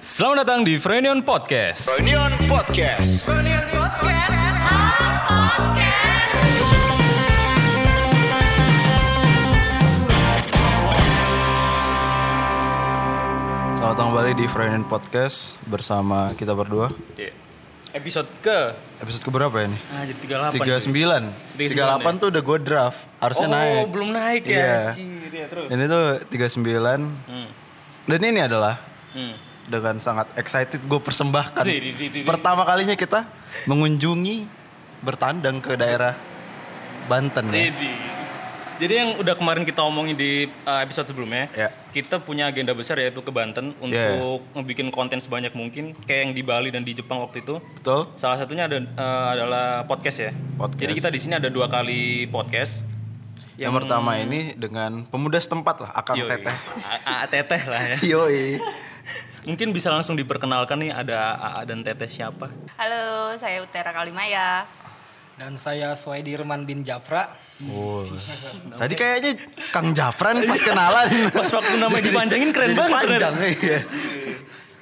Selamat datang di Frenion Podcast. Reunion Podcast. Selamat datang kembali di Friend Podcast bersama kita berdua. Iya. Episode ke Episode keberapa ya nih? ah, jadi 38. 39. 39 38 tuh udah gue draft, harusnya oh, naik. belum naik ya. Iya. Cir, ya, terus. Ini tuh 39. Hmm. Dan ini adalah Hmm. Dengan sangat excited gue persembahkan. Di, di, di. Pertama kalinya kita mengunjungi bertandang ke daerah Banten ya. Jadi, jadi yang udah kemarin kita omongin di uh, episode sebelumnya, Ya. kita punya agenda besar yaitu ke Banten untuk Yeah. ngebikin konten sebanyak mungkin, kayak yang di Bali dan di Jepang waktu itu. Betul? Salah satunya ada uh, adalah podcast ya. Podcast. Jadi kita di sini ada dua kali podcast. Yang, pertama ini dengan pemuda setempat lah, Akang Yoi. Teteh. A- A- teteh lah ya. Yoi. Mungkin bisa langsung diperkenalkan nih ada AA dan Teteh siapa? Halo, saya Utara Kalimaya. Dan saya Suaidirman bin Jafra. Oh. Tadi kayaknya Kang Jafran pas kenalan. Pas waktu namanya dipanjangin keren Jadi banget. Panjang iya.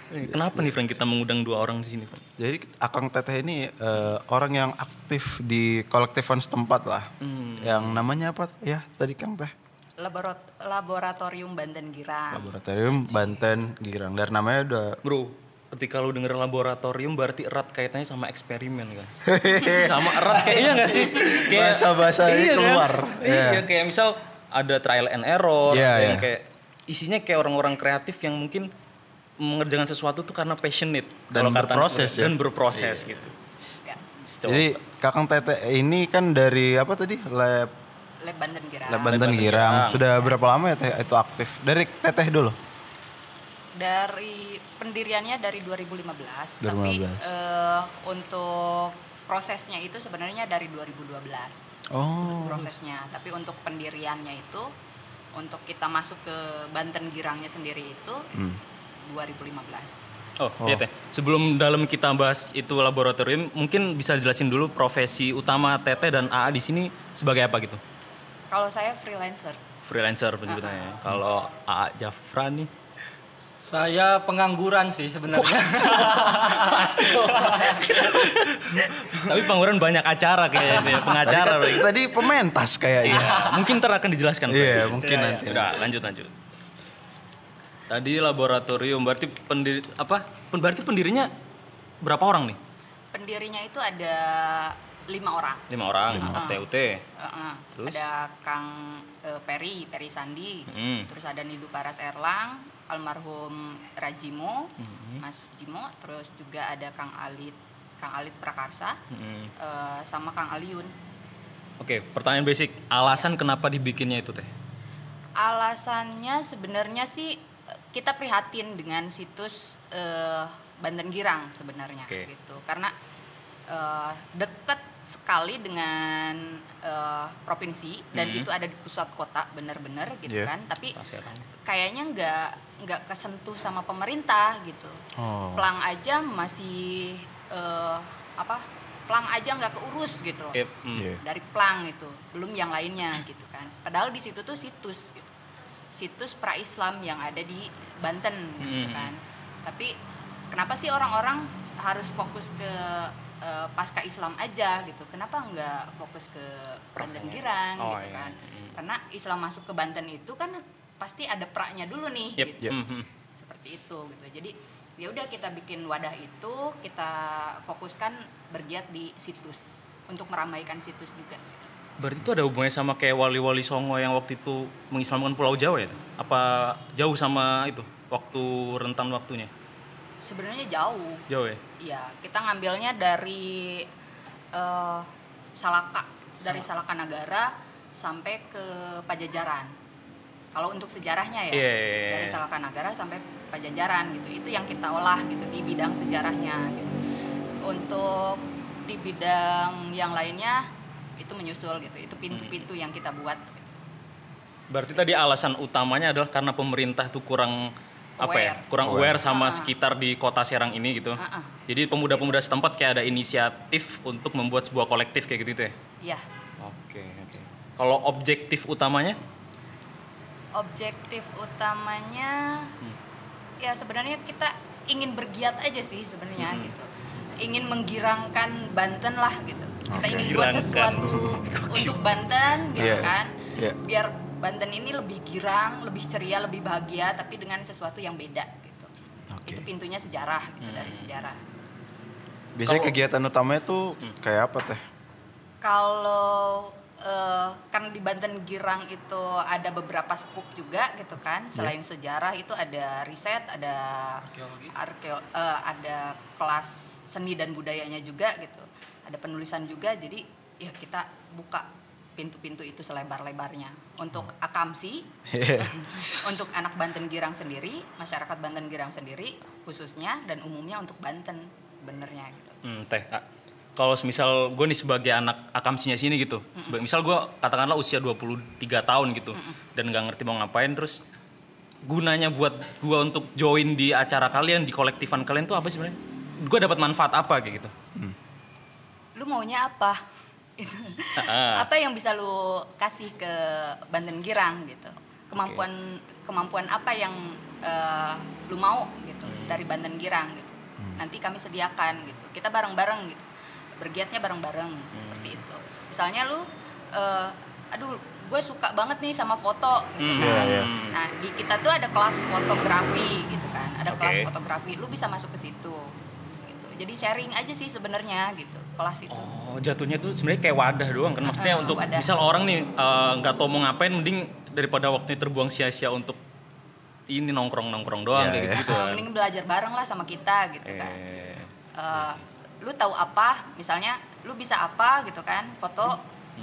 Eh, Kenapa nih Frank kita mengundang dua orang di sini, Frank? Jadi Akang Teteh ini eh, orang yang aktif di kolektifan setempat lah. Hmm. Yang namanya apa ya tadi Kang Teh? Laborat- Laboratorium Banten Girang. Laboratorium Banten Girang. Dari namanya udah Bro, ketika lu denger laboratorium berarti erat kaitannya sama eksperimen kan? sama erat kayak iya gak sih? Bahasa-bahasa ini kan? keluar. Iya, Iya. kayak misal ada trial and error, Iya, ada yang iya. kayak isinya kayak orang-orang kreatif yang mungkin mengerjakan sesuatu tuh karena passionate Dan Kalau kata- berproses ya. dan berproses gitu. Ya, Coba. Jadi Kakang Teteh ini kan dari apa tadi? Lab Lab Banten Girang. Lab Banten Banten Girang. Sudah berapa lama ya Teh itu aktif? Dari Teteh dulu. Dari pendiriannya dari 2015, 2015. tapi eh, untuk prosesnya itu sebenarnya dari 2012. Oh. Prosesnya, tapi untuk pendiriannya itu untuk kita masuk ke Banten Girangnya sendiri itu Hmm. 2015. Oh, iya teh. Sebelum dalam kita bahas itu laboratorium, mungkin bisa jelasin dulu profesi utama Teteh dan AA di sini sebagai apa gitu? Kalau saya freelancer. Freelancer penyebutannya. Kalau AA Jafra nih, Saya pengangguran sih sebenarnya. tapi pengangguran banyak acara kayaknya, pengacara. Tadi, kan- tadi pementas kayaknya. Iya, mungkin ntar akan dijelaskan. Iya, Frank. mungkin nanti. Udah, lanjut lanjut. Tadi laboratorium berarti pendiri apa? pen- Berarti pendirinya berapa orang nih? Pendirinya itu ada lima orang. Lima orang. Lima. TUT. Heeh. Terus? Ada Kang eh, Peri, Peri Sandi. Hmm. Terus ada Nidu Paras Erlang, almarhum Rajimo, Hmm. Mas Jimo. Terus juga ada Kang Alit, Kang Alit Prakarsa, Mm-mm. eh, sama Kang Aliun. Oke, pertanyaan basic. Alasan kenapa dibikinnya itu teh? Alasannya sebenarnya sih eh, kita prihatin dengan situs eh, Banten Girang sebenarnya Oke. gitu. Karena eh, dekat sekali dengan eh, provinsi dan Mhm. itu ada di pusat kota bener-bener gitu Iya. kan. Tapi kayaknya nggak nggak kesentuh sama pemerintah gitu. Oh. Plang aja masih eh, apa? Plang aja nggak keurus gitu loh. Yep, mm. Iya. Dari plang itu, belum yang lainnya gitu kan. Padahal di situ tuh situs gitu. Situs pra-Islam yang ada di Banten gitu Hmm. kan. Tapi kenapa sih orang-orang harus fokus ke eh, pasca Islam aja gitu? Kenapa nggak fokus ke Banten Girang Oh, gitu iya. kan? Hmm. Karena Islam masuk ke Banten itu kan pasti ada praknya dulu nih Yep. gitu mhm. seperti itu gitu jadi ya udah kita bikin wadah itu kita fokuskan bergiat di situs untuk meramaikan situs juga gitu. Berarti itu ada hubungannya sama kayak wali-wali Songo yang waktu itu mengislamkan Pulau Jawa ya? Apa jauh sama itu waktu rentan waktunya? Sebenarnya jauh. Jauh ya? ya kita ngambilnya dari eh, Salaka dari Salaka Nagara sampai ke Pajajaran. Kalau untuk sejarahnya ya Iya, iya, iya. dari Salaka Nagara sampai Pajajaran gitu. Itu yang kita olah gitu di bidang sejarahnya gitu. Untuk di bidang yang lainnya itu menyusul gitu. Itu pintu-pintu yang kita buat. Berarti tadi alasan utamanya adalah karena pemerintah tuh kurang apa ya? Aware. Kurang aware sama Ah. sekitar di kota Serang ini gitu. Ah, ah. Jadi pemuda-pemuda setempat kayak ada inisiatif untuk membuat sebuah kolektif kayak gitu ya. ya Oke, oke. Kalau objektif utamanya? objektif utamanya Hmm. ya sebenarnya kita ingin bergiat aja sih sebenarnya gitu ingin menggirangkan Banten lah gitu kita Oke. ingin buat sesuatu untuk Banten gitu Iya, kan iya. biar Banten ini lebih girang lebih ceria lebih bahagia tapi dengan sesuatu yang beda gitu Oke. itu pintunya sejarah gitu dari sejarah Biasanya Kalau- kegiatan utamanya tuh kayak apa teh? Kalau eh, karena di Banten Girang itu ada beberapa skup juga gitu kan. Selain sejarah itu ada riset, ada Arkeologi. arkeo- eh, ada kelas seni dan budayanya juga gitu. Ada penulisan juga. Jadi ya kita buka pintu-pintu itu selebar-lebarnya untuk akamsi, untuk anak Banten Girang sendiri, masyarakat Banten Girang sendiri khususnya dan umumnya untuk Banten benernya gitu. Hmm, teh. ah, Kalau misal gue nih sebagai anak akamsinya sini gitu. Seba- Misal gue katakanlah usia 23 tahun gitu. Dan nggak ngerti mau ngapain terus gunanya buat gue untuk join di acara kalian, di kolektifan kalian tuh apa sih sebenarnya? Gue dapat manfaat apa kayak gitu? lu maunya apa Itu. Ah. apa yang bisa lu kasih ke Banten Girang gitu kemampuan kemampuan apa yang eh, lu mau gitu dari Banten Girang gitu nanti kami sediakan gitu kita bareng-bareng gitu bergiatnya bareng-bareng seperti itu misalnya lu eh, aduh gue suka banget nih sama foto gitu Hmm. kan. Iya, iya. nah di kita tuh ada kelas fotografi gitu kan ada Oke. kelas fotografi lu bisa masuk ke situ gitu jadi sharing aja sih sebenarnya gitu kelas itu Oh, jatuhnya tuh sebenarnya kayak wadah doang kan. Maksudnya Ah, untuk wadah. misal orang nih eh, nggak tahu mau ngapain mending daripada waktunya terbuang sia-sia untuk ini nongkrong-nongkrong doang Iya, kayak iya. gitu-gitu Ah, kan. mending belajar bareng lah sama kita gitu kan Eh, Eh, lu tahu apa misalnya lu bisa apa gitu kan foto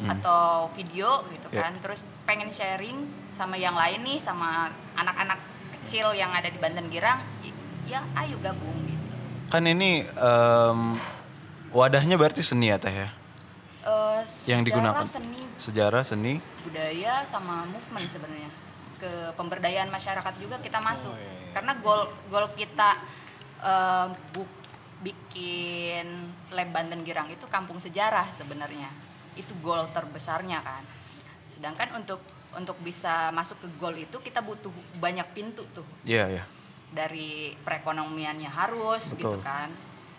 atau video gitu Ya. kan terus pengen sharing sama yang lain nih sama anak-anak kecil yang ada di Banten Girang y- ya ayo gabung gitu Kan ini em, wadahnya berarti seni ya teh ya? Yang sejarah, digunakan. seni Sejarah, seni. budaya sama movement sebenarnya ke pemberdayaan masyarakat juga kita masuk Oh, iya, karena goal goal kita eh, bu- bikin lab Banten Girang itu kampung sejarah sebenarnya itu goal terbesarnya kan sedangkan untuk untuk bisa masuk ke goal itu kita butuh banyak pintu tuh Iya, iya. Dari perekonomiannya harus gitu Betul. kan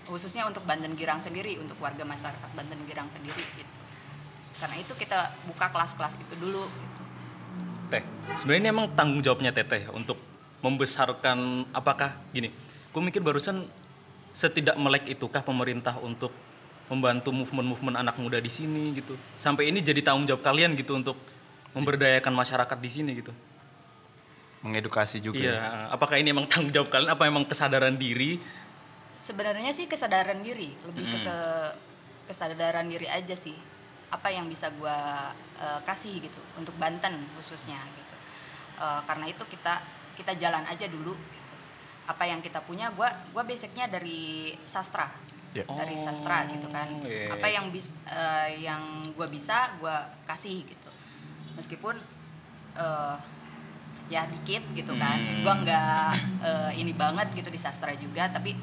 khususnya untuk Banten Girang sendiri untuk warga masyarakat Banten Girang sendiri gitu karena itu kita buka kelas-kelas itu dulu gitu. Teh, sebenarnya ini emang tanggung jawabnya Teteh untuk membesarkan apakah gini? Gue mikir barusan setidak melek itukah pemerintah untuk membantu movement-movement anak muda di sini gitu. Sampai ini jadi tanggung jawab kalian gitu untuk memberdayakan masyarakat di sini gitu. Mengedukasi juga. Iya, ya. apakah ini emang tanggung jawab kalian apa emang kesadaran diri? sebenarnya sih kesadaran diri lebih ke, ke- kesadaran diri aja sih apa yang bisa gua eh, kasih gitu untuk Banten khususnya gitu Eh, karena itu kita kita jalan aja dulu gitu apa yang kita punya gua gua basicnya dari sastra Ya. dari sastra gitu kan Oh, iya. apa yang bis eh, yang gua bisa gua kasih gitu meskipun eh, ya dikit gitu kan Hmm. gua nggak eh, ini banget gitu di sastra juga tapi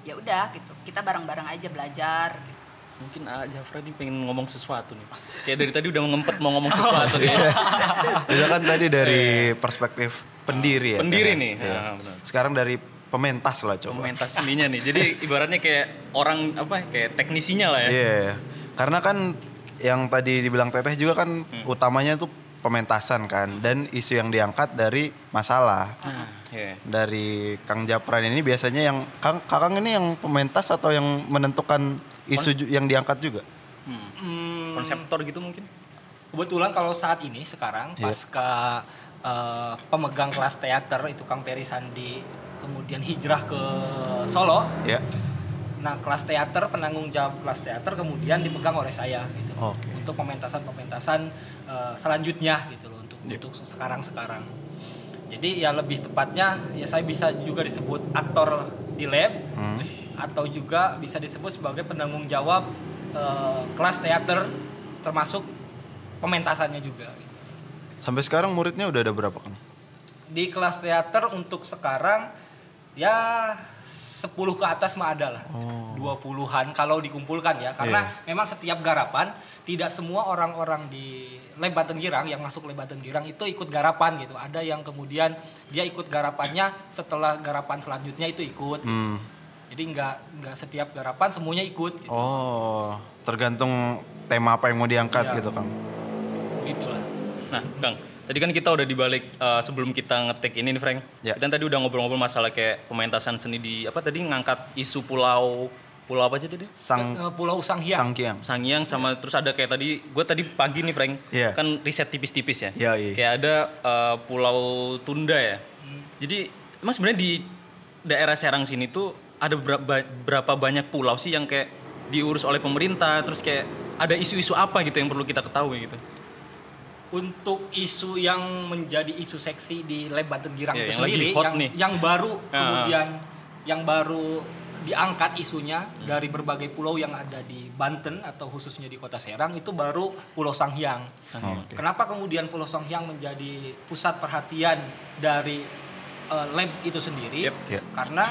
ya udah gitu kita bareng-bareng aja belajar gitu. Mungkin ah, Jafra nih pengen ngomong sesuatu nih. Kayak dari tadi udah ngempet mau ngomong sesuatu nih. Itu kan tadi dari perspektif pendiri ya. Pendiri Teh. nih, Iya. benar. Sekarang dari pementas lah coba. Pementas seninya nih. Jadi ibaratnya kayak orang apa? Kayak teknisinya lah ya. Iya. Karena kan yang tadi dibilang Teteh juga kan Hmm. utamanya tuh pementasan kan dan isu yang diangkat dari masalah. Nah, iya. Dari Kang Japran ini biasanya yang Kang Kakang ini yang pementas atau yang menentukan isu ju- yang diangkat juga? Hmm. Hmm, Konseptor gitu mungkin. Kebetulan kalau saat ini sekarang Iya. pasca eh, pemegang kelas teater itu Kang Peri Sandi kemudian hijrah ke Solo. Ya. Nah, kelas teater penanggung jawab kelas teater kemudian dipegang oleh saya gitu. Oke. Untuk pementasan-pementasan eh, selanjutnya gitu loh untuk Iya. untuk sekarang-sekarang. Jadi ya lebih tepatnya ya saya bisa juga disebut aktor di lab Hmm. atau juga bisa disebut sebagai penanggung jawab eh, kelas teater termasuk pementasannya juga gitu. Sampai sekarang muridnya udah ada berapa Kang? Di kelas teater untuk sekarang ya 10 ke atas mah ada lah. Dua puluhan kalau dikumpulkan ya. Karena memang setiap garapan tidak semua orang-orang di Lab Banten Girang yang masuk Lab Banten Girang itu ikut garapan gitu. Ada yang kemudian dia ikut garapannya setelah garapan selanjutnya itu ikut. gitu. Hmm. Jadi nggak nggak setiap garapan semuanya ikut gitu. Oh, tergantung tema apa yang mau diangkat Iya. gitu, Kang. Gitulah. Nah, Kang, tadi kan kita udah dibalik eh, sebelum kita ngetik ini nih, Frank. Ya. Kita tadi udah ngobrol-ngobrol masalah kayak pementasan seni di apa tadi ngangkat isu pulau pulau apa aja tadi? Sang Eh, Pulau Sanghyang. Sangkiang. Sangyang sama terus ada kayak tadi gue tadi pagi nih Frank Iya. kan riset tipis-tipis ya Iya, iya. kayak ada eh, pulau Tunda ya jadi emang sebenarnya di daerah Serang sini tuh ada berapa, berapa banyak pulau sih yang kayak diurus oleh pemerintah terus kayak ada isu-isu apa gitu yang perlu kita ketahui gitu untuk isu yang menjadi isu seksi di Lab Banten Girang Ya, itu yang sendiri yang nih. yang baru Ah. kemudian yang baru diangkat isunya Hmm. dari berbagai pulau yang ada di Banten atau khususnya di Kota Serang itu baru Pulau Sanghyang. Oh, oke. Kenapa kemudian Pulau Sanghyang menjadi pusat perhatian dari eh, lab itu sendiri? Yep. Yep. Karena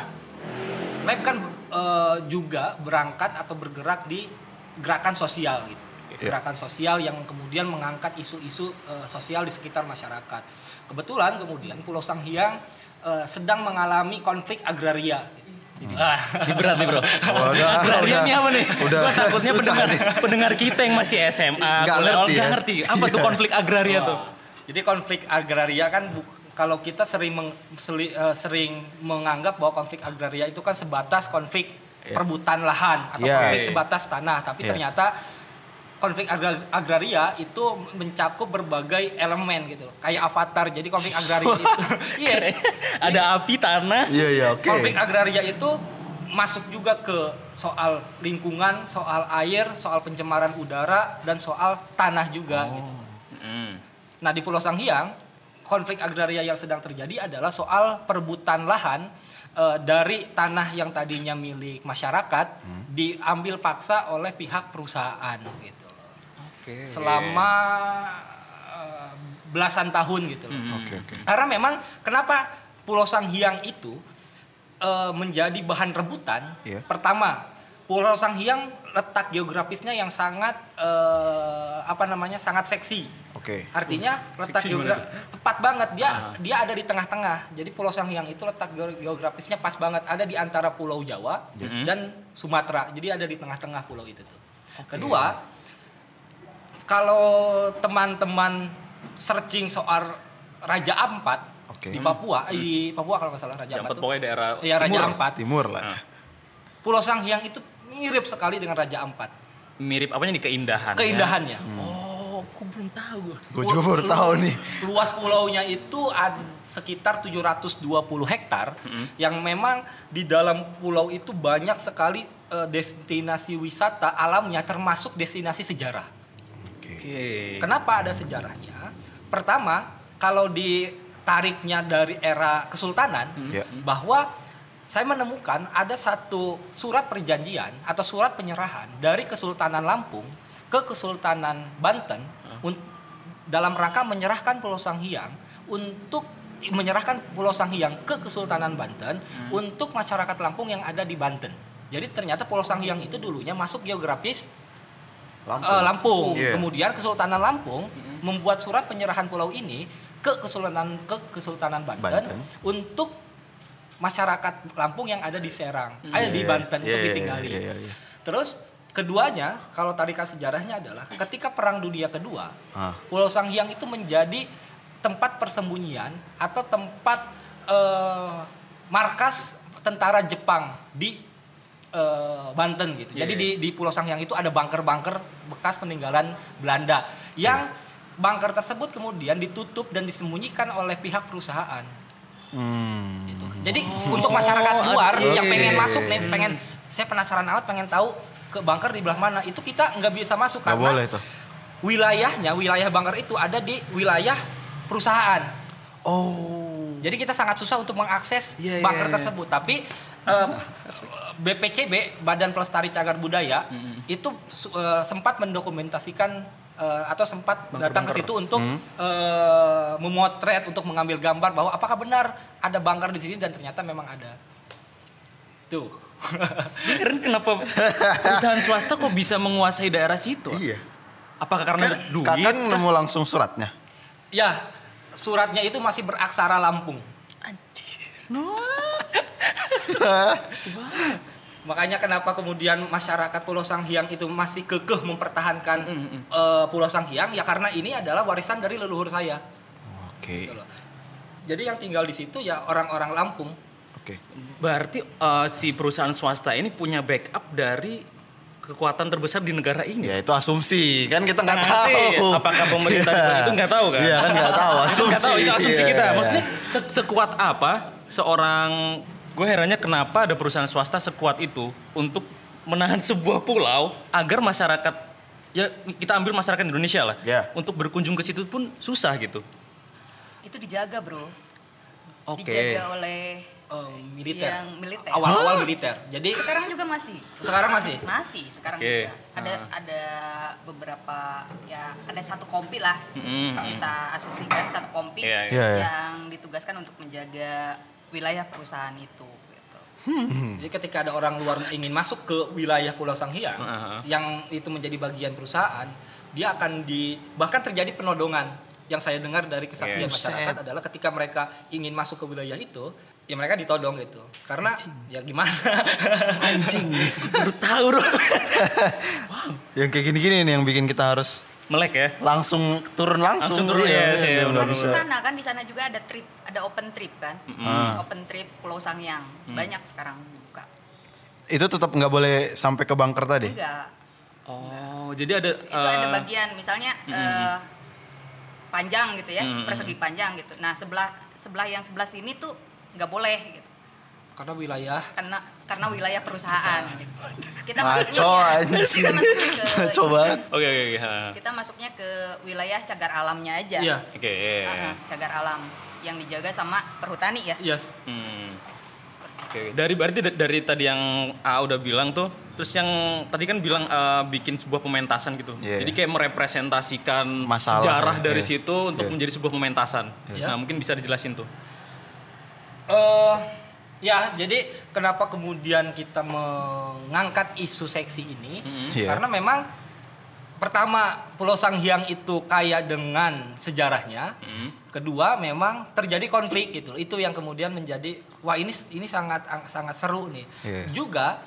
lab kan eh, juga berangkat atau bergerak di gerakan sosial gitu. Yep. Gerakan sosial yang kemudian mengangkat isu-isu eh, sosial di sekitar masyarakat. Kebetulan kemudian Pulau Sanghyang eh, sedang mengalami konflik agraria. Jadi, ah, ini berat nih bro Oh, udah, Agrarian udah. ini apa nih Udah Gua takutnya susah pendengar, nih. pendengar kita yang masih SMA Nggak ngerti nggak ya. ngerti apa tuh konflik agraria tuh Jadi konflik agraria kan bu- kalau kita sering meng- seli- eh, sering menganggap bahwa konflik agraria itu kan sebatas konflik Iya. perebutan lahan atau Iya. konflik sebatas tanah, tapi Iya. ternyata konflik agra- agraria itu mencakup berbagai elemen gitu loh. Kayak avatar. Jadi konflik agraria itu yes. ada api tanah Iya, iya, oke. Konflik agraria itu masuk juga ke soal lingkungan, soal air, soal pencemaran udara dan soal tanah juga gitu. Hmm. Nah di Pulau Sanghyang konflik agraria yang sedang terjadi adalah soal perebutan lahan eh, dari tanah yang tadinya milik masyarakat diambil paksa oleh pihak perusahaan gitu. Oke. Selama eh, belasan tahun gitu. Oke, oke. Karena memang kenapa Pulau Sanghyang itu eh, menjadi bahan rebutan? Iya. Pertama, Pulau Sanghyang letak geografisnya yang sangat eh, apa namanya sangat seksi. Oke. Artinya letak seksi geogra tepat banget dia Ah. dia ada di tengah-tengah. Jadi Pulau Sanghyang itu letak geo- geografisnya pas banget ada di antara Pulau Jawa Mhm. dan Sumatera. Jadi ada di tengah-tengah pulau itu tuh. Kedua, kalau teman-teman searching soal Raja Ampat Oke. di Papua, di Papua kalau nggak salah Raja Ampat empat tuh. pokoknya daerah Iya Raja timur. Ampat. Timur lah. Nah, Pulau Sanghyang itu mirip sekali dengan Raja Ampat. mirip apanya nih keindahan Keindahannya. oh aku belum tahu Gue juga baru tahu nih. Luas pulaunya itu ada sekitar 720 hektar yang memang di dalam pulau itu banyak sekali eh, destinasi wisata alamnya termasuk destinasi sejarah. Oke. oke Kenapa ada sejarahnya? Pertama, kalau ditariknya dari era kesultanan Ya. bahwa saya menemukan ada satu surat perjanjian atau surat penyerahan dari Kesultanan Lampung ke Kesultanan Banten dalam rangka menyerahkan Pulau Sanghyang untuk menyerahkan Pulau Sanghyang ke Kesultanan Banten untuk masyarakat Lampung yang ada di Banten. Jadi ternyata Pulau Sanghyang itu dulunya masuk geografis Lampung. eh, Lampung. Iya. Kemudian Kesultanan Lampung membuat surat penyerahan pulau ini ke Kesultanan ke Kesultanan Banten, Banten. untuk masyarakat Lampung yang ada di Serang, ada di Iya, Banten iya, untuk iya, ditinggali. iya, iya, iya. Terus keduanya kalau tarikan sejarahnya adalah ketika Perang Dunia Kedua, Ah. Pulau Sanghyang itu menjadi tempat persembunyian atau tempat eh, markas tentara Jepang di eh, Banten gitu. Iya, Jadi iya. di di Pulau Sanghyang itu ada bunker-bunker bekas peninggalan Belanda yang bunker tersebut kemudian ditutup dan disembunyikan oleh pihak perusahaan. Hmm. Gitu. Jadi untuk masyarakat luar oke. yang pengen masuk nih, pengen saya penasaran amat pengen tahu ke bunker di belah mana. Itu kita nggak bisa masuk Gak karena boleh tuh. wilayahnya, wilayah bunker itu ada di wilayah perusahaan. Oh. Jadi kita sangat susah untuk mengakses Iya, iya, bunker iya. tersebut. Tapi eh, BPCB Badan Pelestari Cagar Budaya itu su- eh, sempat mendokumentasikan eh, atau sempat datang ke situ untuk eh, memotret untuk mengambil gambar bahwa apakah benar ada bunker di sini dan ternyata memang ada. Tuh. Heran kenapa perusahaan swasta kok bisa menguasai daerah situ? Iya. Apakah karena Kan duit? Kakang nemu langsung suratnya. Ya, suratnya itu masih beraksara Lampung. Makanya kenapa kemudian masyarakat Pulau Sanghyang itu masih kekeh mempertahankan eh, Pulau Sanghyang ya karena ini adalah warisan dari leluhur saya. Oke. gitu loh. Jadi yang tinggal di situ ya orang-orang Lampung. Oke. Berarti eh, si perusahaan swasta ini punya backup dari kekuatan terbesar di negara ini. Ya itu asumsi kan kita nggak Nanti, tahu. apakah pemerintah Iya. itu nggak tahu kan? Iya kan nggak tahu Itu asumsi. nggak tahu itu asumsi Iya, kita. iya. Maksudnya se- sekuat apa seorang gue herannya kenapa ada perusahaan swasta sekuat itu untuk menahan sebuah pulau agar masyarakat ya kita ambil masyarakat Indonesia lah Ya. untuk berkunjung ke situ pun susah gitu. Itu dijaga, Bro. Oke. Dijaga oleh eh, militer. Yang militer. Awal-awal militer. Jadi sekarang juga masih. sekarang masih. Masih sekarang Oke. juga. Ada ada beberapa ya ada satu kompi lah. Mm-mm. Kita asumsikan satu kompi Iya, iya. Iya, iya. yang ditugaskan untuk menjaga wilayah perusahaan itu gitu. Jadi ketika ada orang luar ingin masuk ke wilayah Pulau Sanghyang Heeh. yang itu menjadi bagian perusahaan, dia akan di bahkan terjadi penodongan. Yang saya dengar dari kesaksian Iya. masyarakat adalah ketika mereka ingin masuk ke wilayah itu, ya mereka ditodong gitu. Karena ya gimana? Anjing. Baru tahu bro. yang kayak gini-gini nih yang bikin kita harus Melek ya. langsung turun langsung. Langsung turun, Iya, ya, saya iya, nggak bisa. Di sana kan di sana juga ada trip, ada open trip kan. Open trip Pulau Sangyang. Banyak sekarang buka. Itu tetap nggak boleh sampai ke bunker tadi. Enggak. Oh, jadi ada Itu ada eh, bagian misalnya eh, panjang gitu ya, Mm-mm. persegi panjang gitu. Nah, sebelah sebelah yang sebelah sini tuh nggak boleh gitu. Karena wilayah Karena karena wilayah perusahaan. gitu. Kita masuknya, masuknya ke banget. Oke oke oke. kita masuknya ke wilayah cagar alamnya aja. Iya. Oke. iya, iya. Ah, ah, cagar alam yang dijaga sama perhutani ya. yes. Hmm. Oke, dari berarti da- dari tadi yang A udah bilang tuh, terus yang tadi kan bilang eh, bikin sebuah pementasan gitu. Iya. Jadi kayak merepresentasikan Masalah, sejarah ya. dari Iya. situ untuk Iya. menjadi sebuah pementasan. Iya. Nah, mungkin bisa dijelasin tuh. Eh ya, jadi kenapa kemudian kita mengangkat isu seksi ini? Iya. Karena memang pertama Pulau Sanghyang itu kaya dengan sejarahnya. Kedua, memang terjadi konflik gitu. Itu yang kemudian menjadi wah ini ini sangat sangat seru nih. Iya. Juga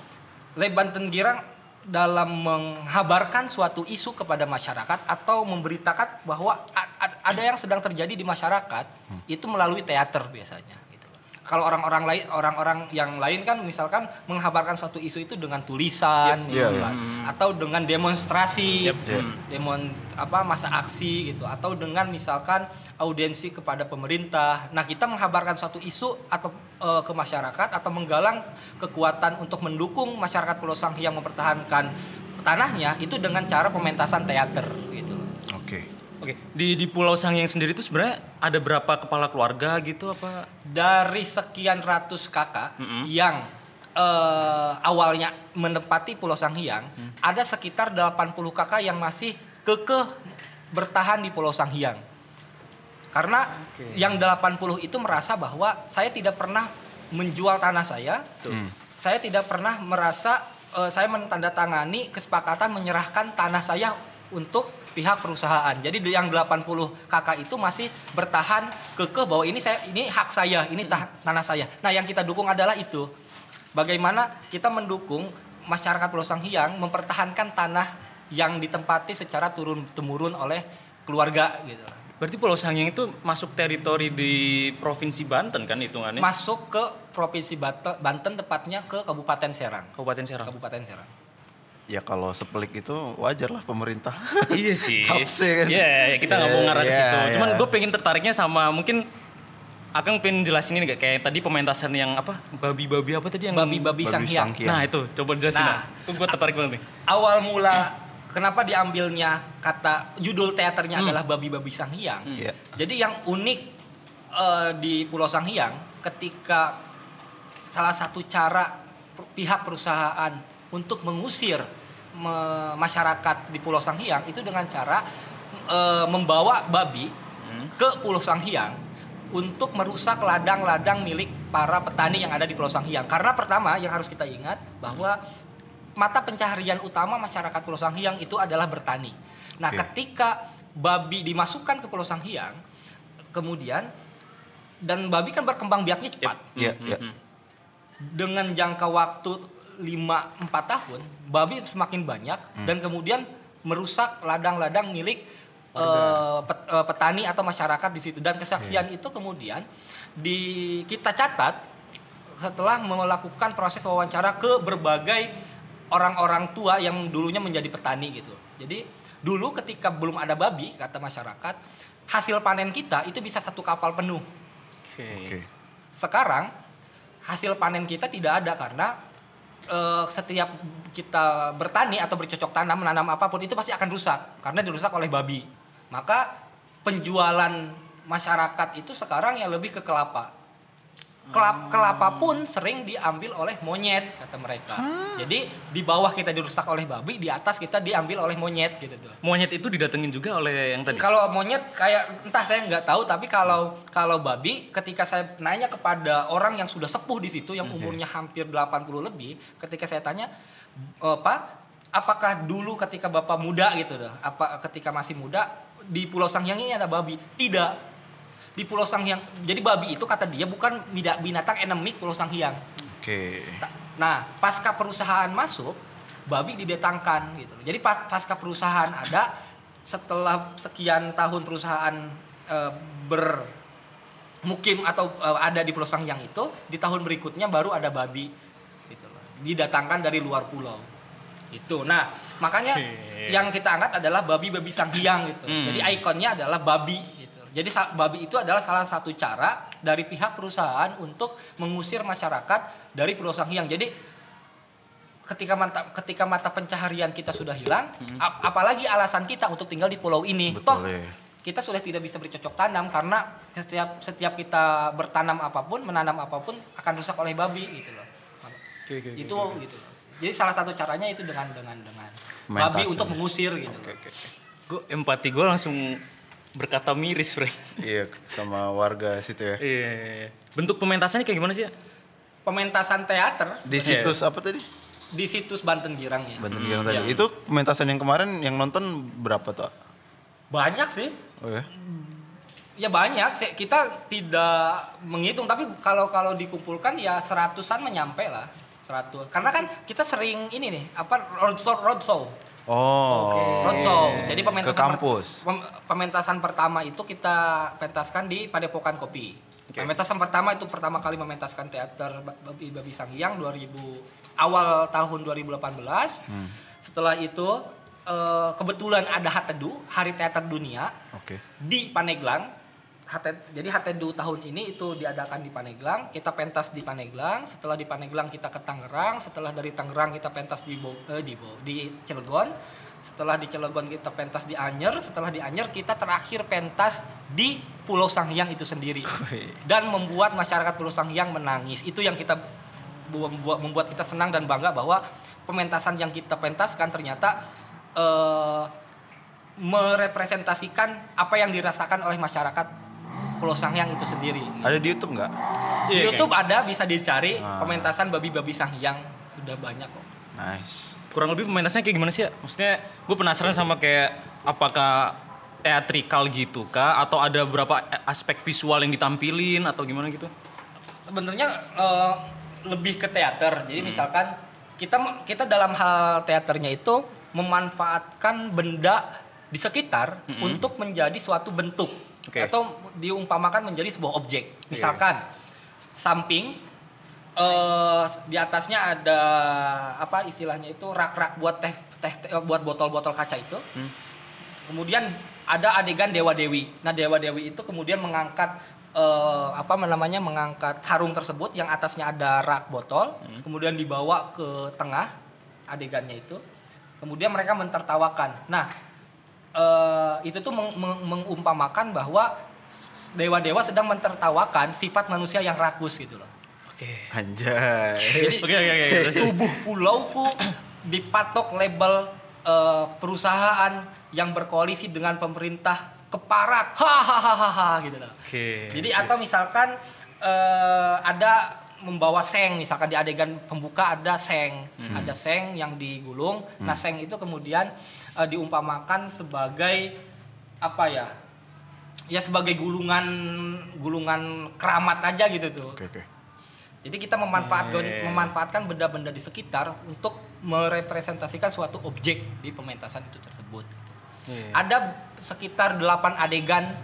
Le Banten Girang dalam menghabarkan suatu isu kepada masyarakat atau memberitakan bahwa ada yang sedang terjadi di masyarakat itu melalui teater biasanya. Kalau orang-orang lain orang-orang yang lain kan misalkan menghabarkan suatu isu itu dengan tulisan Yep. Misalkan atau dengan demonstrasi Yep. Iya. demon apa masa aksi gitu atau dengan misalkan audiensi kepada pemerintah. Nah, kita menghabarkan suatu isu atau eh, ke masyarakat atau menggalang kekuatan untuk mendukung masyarakat Pulau Sanghyang mempertahankan tanahnya itu dengan cara pementasan teater gitu. Oke. Di di Pulau Sangyang sendiri tuh sebenarnya ada berapa kepala keluarga gitu apa? Dari sekian ratus kakak yang eh, awalnya menempati Pulau Sanghyang, ada sekitar 80 kakak yang masih kekeh bertahan di Pulau Sanghyang. Karena yang 80 itu merasa bahwa saya tidak pernah menjual tanah saya. Saya tidak pernah merasa eh, saya menandatangani kesepakatan menyerahkan tanah saya untuk pihak perusahaan. Jadi yang 80 kakak itu masih bertahan kekeh bahwa ini saya ini hak saya, ini tanah saya. Nah, yang kita dukung adalah itu. Bagaimana kita mendukung masyarakat Pulau Sanghyang mempertahankan tanah yang ditempati secara turun temurun oleh keluarga gitu. Berarti Pulau Sangyang itu masuk teritori di Provinsi Banten kan hitungannya? Masuk ke Provinsi Bate- Banten tepatnya ke Kabupaten Serang. Kabupaten Serang. Kabupaten Serang. Ya kalau sepelik itu wajar lah pemerintah. iya sih. Capsnya kan. Iya, iya, kita nggak mau Iya, ngarah ke iya, situ. Cuman iya. gue pengen tertariknya sama mungkin Akang pengen jelasin ini gak kayak tadi pementasan yang apa babi-babi apa tadi yang Babi-babi Babi Sanghyang. Sanghyang. Nah itu coba jelasin. Nah. Nah. Itu gue tertarik banget nih. Awal mula kenapa diambilnya kata judul teaternya adalah Babi-babi Sanghyang. Iya. Jadi yang unik eh, di Pulau Sanghyang ketika salah satu cara pihak perusahaan untuk mengusir me- masyarakat di Pulau Sanghyang itu dengan cara eh, membawa babi ke Pulau Sanghyang untuk merusak ladang-ladang milik para petani yang ada di Pulau Sanghyang. Karena pertama yang harus kita ingat bahwa mata pencaharian utama masyarakat Pulau Sanghyang itu adalah bertani. Nah, Oke. ketika babi dimasukkan ke Pulau Sanghyang, kemudian dan babi kan berkembang biaknya cepat Iya, iya. Mhm. dengan jangka waktu 5-4 tahun babi semakin banyak dan kemudian merusak ladang-ladang milik pet- eh, petani atau masyarakat di situ dan kesaksian itu kemudian di kita catat setelah melakukan proses wawancara ke berbagai orang-orang tua yang dulunya menjadi petani gitu. Jadi dulu ketika belum ada babi kata masyarakat hasil panen kita itu bisa satu kapal penuh Oke. Oke. sekarang hasil panen kita tidak ada karena eh, setiap kita bertani atau bercocok tanam menanam apa pun itu pasti akan rusak. Karena dirusak oleh babi. Maka penjualan masyarakat itu sekarang yang lebih ke kelapa Kelap, kelapa pun sering diambil oleh monyet kata mereka. Jadi di bawah kita dirusak oleh babi di atas kita diambil oleh monyet gitu tuh. Monyet itu didatengin juga oleh yang tadi. kalau monyet kayak entah saya nggak tahu tapi kalau kalau babi ketika saya nanya kepada orang yang sudah sepuh di situ yang umurnya hampir 80 lebih ketika saya tanya "Eh, Pak apakah dulu ketika Bapak muda gitu dah apa ketika masih muda di Pulau Sanghyang ini ada babi? Tidak di Pulau Sanghyang jadi babi itu kata dia bukan binatang endemik Pulau Sanghyang Oke. Ta- Nah, pasca perusahaan masuk, babi didatangkan gitu. Jadi pas- pasca perusahaan ada setelah sekian tahun perusahaan eh, bermukim atau eh, ada di Pulau Sangyang itu, di tahun berikutnya baru ada babi gitu loh. Didatangkan dari luar pulau. Itu. Nah, makanya yang kita angkat adalah babi-babi Sanghyang gitu. Hmm. Jadi ikonnya adalah babi gitu. Jadi babi itu adalah salah satu cara dari pihak perusahaan untuk mengusir masyarakat dari Pulau Sanghyang. Jadi ketika mata ketika mata pencaharian kita sudah hilang, ap- apalagi alasan kita untuk tinggal di pulau ini. Betul, Toh ya. kita sudah tidak bisa bercocok tanam karena setiap setiap kita bertanam apa pun, menanam apa pun akan rusak oleh babi gitu loh. Oke, oke, oke, itu oke. gitu. loh. Jadi salah satu caranya itu dengan dengan dengan Main babi untuk mengusir gitu. Oke, oke. oke. Gue empati gue langsung berkata miris, Frank. Iya, sama warga situ ya. Iya. Bentuk pementasannya kayak gimana sih ya? Pementasan teater Di situs apa tadi? di situs Banten Girang ya. Banten Hmm, Girang tadi. iya. Itu pementasan yang kemarin yang nonton berapa tuh? Banyak sih. Oh ya. Ya banyak sih. Kita tidak menghitung tapi kalau kalau dikumpulkan ya seratusan menyampe lah. Seratus. Karena kan kita sering ini nih apa roadshow roadshow. Oh. Roadshow. Jadi Ke pementasan per- kampus. pem- pementasan pertama itu kita pentaskan di Padepokan Kopi. Oke. Pementasan pertama itu pertama kali mementaskan teater Ba- Babi Babi Sanghyang 2000 awal tahun 2018. Hmm. Setelah itu eh, kebetulan ada Hatedu, Hari Teater Dunia Oke. di Paneglang. HT, jadi HTDU tahun ini itu diadakan di Paneglang, kita pentas di Paneglang, setelah di Paneglang kita ke Tangerang, setelah dari Tangerang kita pentas di Bo, eh, di, Bo, di Cilegon, setelah di Cilegon kita pentas di Anyer, setelah di Anyer kita terakhir pentas di Pulau Sanghyang itu sendiri dan membuat masyarakat Pulau Sanghyang menangis. Itu yang kita bu- membuat, membuat kita senang dan bangga bahwa pementasan yang kita pentaskan ternyata eh, merepresentasikan apa yang dirasakan oleh masyarakat Pulau Sanghyang itu sendiri. Ada di YouTube nggak? Di Iya, YouTube ada bisa dicari Ah. pementasan babi-babi Sanghyang sudah banyak kok. Nice. Kurang lebih pementasannya kayak gimana sih ya? Maksudnya gue penasaran sama kayak apakah teatrikal gitu kah? Atau ada beberapa aspek visual yang ditampilin atau gimana gitu? sebenarnya eh, lebih ke teater. Jadi misalkan kita kita dalam hal teaternya itu memanfaatkan benda di sekitar untuk menjadi suatu bentuk Oke. atau diumpamakan menjadi sebuah objek. Misalkan samping eh di atasnya ada apa istilahnya itu rak-rak buat teh teh teh- buat botol-botol kaca itu. Kemudian ada adegan dewa dewi. Nah dewa dewi itu kemudian mengangkat eh, apa namanya mengangkat karung tersebut yang atasnya ada rak botol, kemudian dibawa ke tengah adegannya itu. Kemudian mereka mentertawakan. Nah eh, itu tuh meng- meng- mengumpamakan bahwa dewa-dewa sedang mentertawakan sifat manusia yang rakus gitu loh. Oke. Anjay. Jadi Oke oke oke. terus- tubuh pulauku dipatok label eh, perusahaan yang berkoalisi dengan pemerintah keparat hahaha gitu lah. Oke. Jadi atau misalkan eh, ada membawa seng misalkan di adegan pembuka ada seng, ada seng yang digulung. Nah, seng itu kemudian eh, diumpamakan sebagai apa ya? Ya sebagai gulungan gulungan keramat aja gitu tuh. Oke oke. Jadi kita memanfaatkan Yeah. memanfaatkan benda-benda di sekitar untuk merepresentasikan suatu objek di pementasan itu tersebut. gitu. Iya. Ada sekitar 8 adegan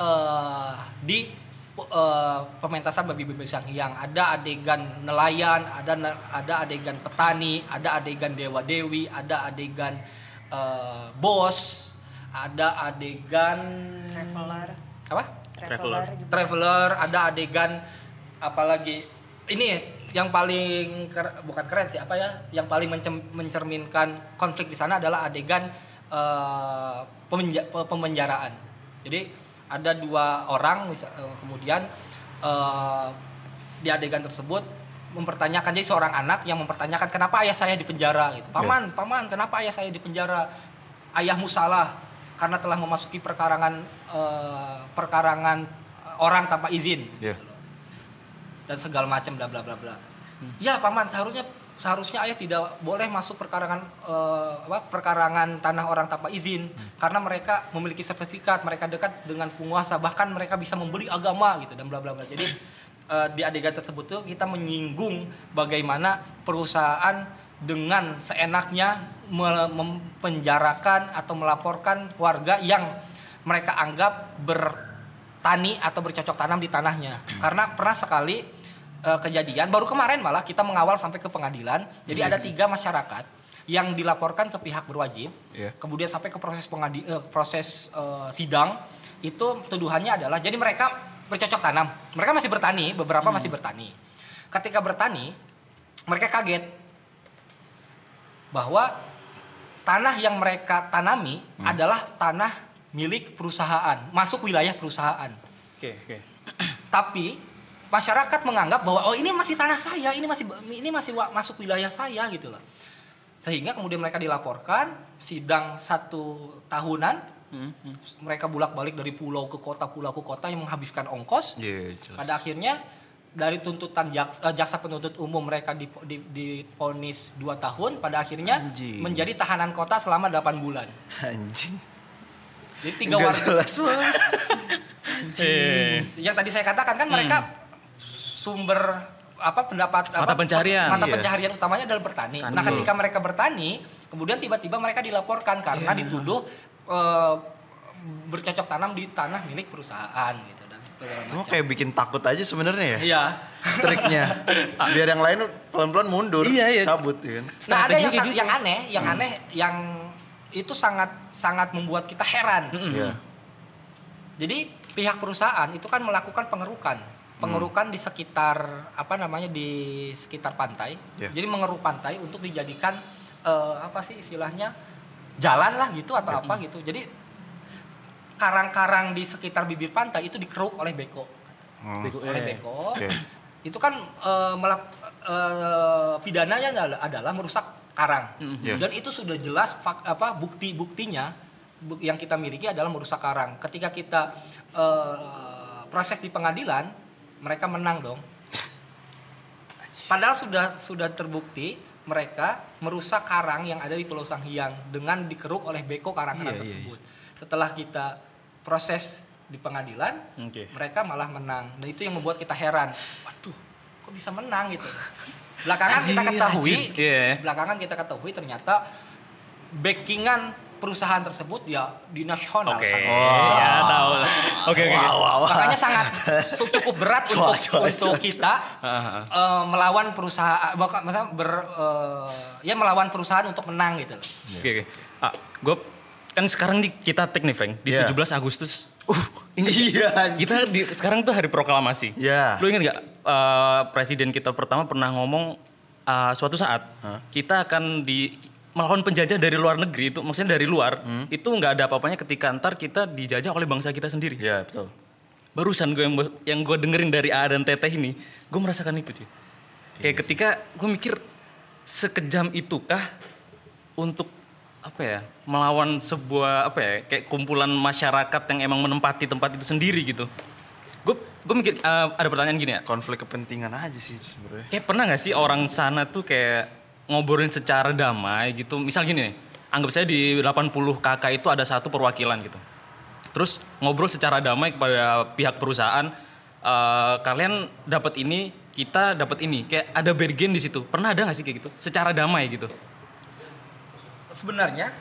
eh, di eh, pementasan babi babi sang hyang. Ada adegan nelayan, ada ada adegan petani, ada adegan dewa dewi, ada adegan eh, bos, ada adegan traveler. Apa? traveler. Traveler. Ada adegan apalagi ini yang paling ker- bukan keren sih apa ya yang paling mencem- mencerminkan konflik di sana adalah adegan eh, pemenja- pe- pemenjaraan. Jadi ada dua orang eh, kemudian eh, di adegan tersebut mempertanyakan jadi seorang anak yang mempertanyakan kenapa ayah saya di penjara? Gitu. Paman paman kenapa ayah saya di penjara? Ayahmu salah karena telah memasuki perkarangan eh, perkarangan orang tanpa izin. Iya. dan segala macam bla bla bla bla. Ya paman seharusnya seharusnya ayah tidak boleh masuk perkarangan eh, apa perkarangan tanah orang tanpa izin karena mereka memiliki sertifikat mereka dekat dengan penguasa bahkan mereka bisa membeli agama gitu dan bla bla bla. Jadi eh, di adegan tersebut tuh kita menyinggung bagaimana perusahaan dengan seenaknya me- mempenjarakan atau melaporkan warga yang mereka anggap bertani atau bercocok tanam di tanahnya. Karena pernah sekali eh, kejadian baru kemarin malah kita mengawal sampai ke pengadilan. Jadi ada tiga masyarakat yang dilaporkan ke pihak berwajib, Iya. kemudian sampai ke proses pengadi eh, proses eh, sidang itu tuduhannya adalah jadi mereka bercocok tanam. Mereka masih bertani, beberapa masih bertani. Ketika bertani, mereka kaget bahwa tanah yang mereka tanami adalah tanah milik perusahaan, masuk wilayah perusahaan. Oke, oke. Tapi masyarakat menganggap bahwa oh ini masih tanah saya, ini masih ini masih masuk wilayah saya gitu loh. Sehingga kemudian mereka dilaporkan sidang satu tahunan, Hmm, hmm. mereka bolak-balik dari pulau ke kota, pulau ke kota yang menghabiskan ongkos. Iya jelas. Pada akhirnya dari tuntutan jaksa, eh, jaksa penuntut umum mereka di, di, diponis 2 tahun, pada akhirnya Anjing. menjadi tahanan kota selama 8 bulan. Anjing. Jadi tiga Nggak warga jelas banget. Eh, yang tadi saya katakan kan mereka sumber apa pendapat Mata apa, pencaharian. mata Iya. pencaharian utamanya adalah bertani. Tani. Nah, ketika mereka bertani, kemudian tiba-tiba mereka dilaporkan karena Iya. dituduh eh, bercocok tanam di tanah milik perusahaan gitu dan Cuma macam. kayak bikin takut aja sebenarnya ya Iya. triknya. Biar yang lain pelan-pelan mundur, Iya, iya. cabut ya kan. Nah, ada yang gitu. yang aneh, yang aneh yang itu sangat sangat membuat kita heran. Iya. Jadi pihak perusahaan itu kan melakukan pengerukan, pengerukan di sekitar apa namanya di sekitar pantai. Ya. Jadi mengeruk pantai untuk dijadikan eh, apa sih istilahnya jalan lah gitu atau apa gitu. Jadi karang-karang di sekitar bibir pantai itu dikeruk oleh beko, Hmm. Bego, oleh eh. beko. Oke. Itu kan eh, melak- eh, pidananya adalah, adalah merusak karang. Ya. Dan itu sudah jelas fak- apa bukti-buktinya bu- yang kita miliki adalah merusak karang. Ketika kita eh, proses di pengadilan, mereka menang dong. Padahal sudah sudah terbukti mereka merusak karang yang ada di Pulau Sanghyang dengan dikeruk oleh beko karang-karang Iya, iya, tersebut. Setelah kita proses di pengadilan, Oke. mereka malah menang. Dan itu yang membuat kita heran. Waduh, kok bisa menang gitu. Belakangan kita ketahui. Iya. belakangan kita ketahui ternyata backingan perusahaan tersebut ya di nasional Oke. Ya, tahu lah. Oke, oke. Makanya sangat cukup berat Cua, untuk cua, untuk cua. kita eh, melawan perusahaan, maksudnya ber eh, ya melawan perusahaan untuk menang gitu loh. Oke, oke. Ah, gue kan sekarang di kita take nih Frank di Iya. 17 Agustus. Uh, iya. Kita di sekarang tuh hari proklamasi. Iya. Lu ingat gak eh, presiden kita pertama pernah ngomong eh, suatu saat Hah? kita akan di melawan penjajah dari luar negeri itu maksudnya dari luar Hmm. itu nggak ada apa-apanya ketika ntar kita dijajah oleh bangsa kita sendiri. Iya, betul. Barusan gue yang yang gue dengerin dari A dan Teteh ini, gue merasakan itu cuy. Kayak ketika gue mikir sekejam itukah untuk apa ya melawan sebuah apa ya kayak kumpulan masyarakat yang emang menempati tempat itu sendiri gitu. Gue gue mikir eh, ada pertanyaan gini ya. Konflik kepentingan aja sih sebenarnya. Kayak pernah nggak sih orang sana tuh kayak ngobrolin secara damai gitu. Misal gini nih, anggap saya di 80 KK itu ada satu perwakilan gitu. Terus ngobrol secara damai kepada pihak perusahaan, eh, kalian dapat ini, kita dapat ini. Kayak ada bargain di situ. Pernah ada nggak sih kayak gitu? Secara damai gitu. sebenarnya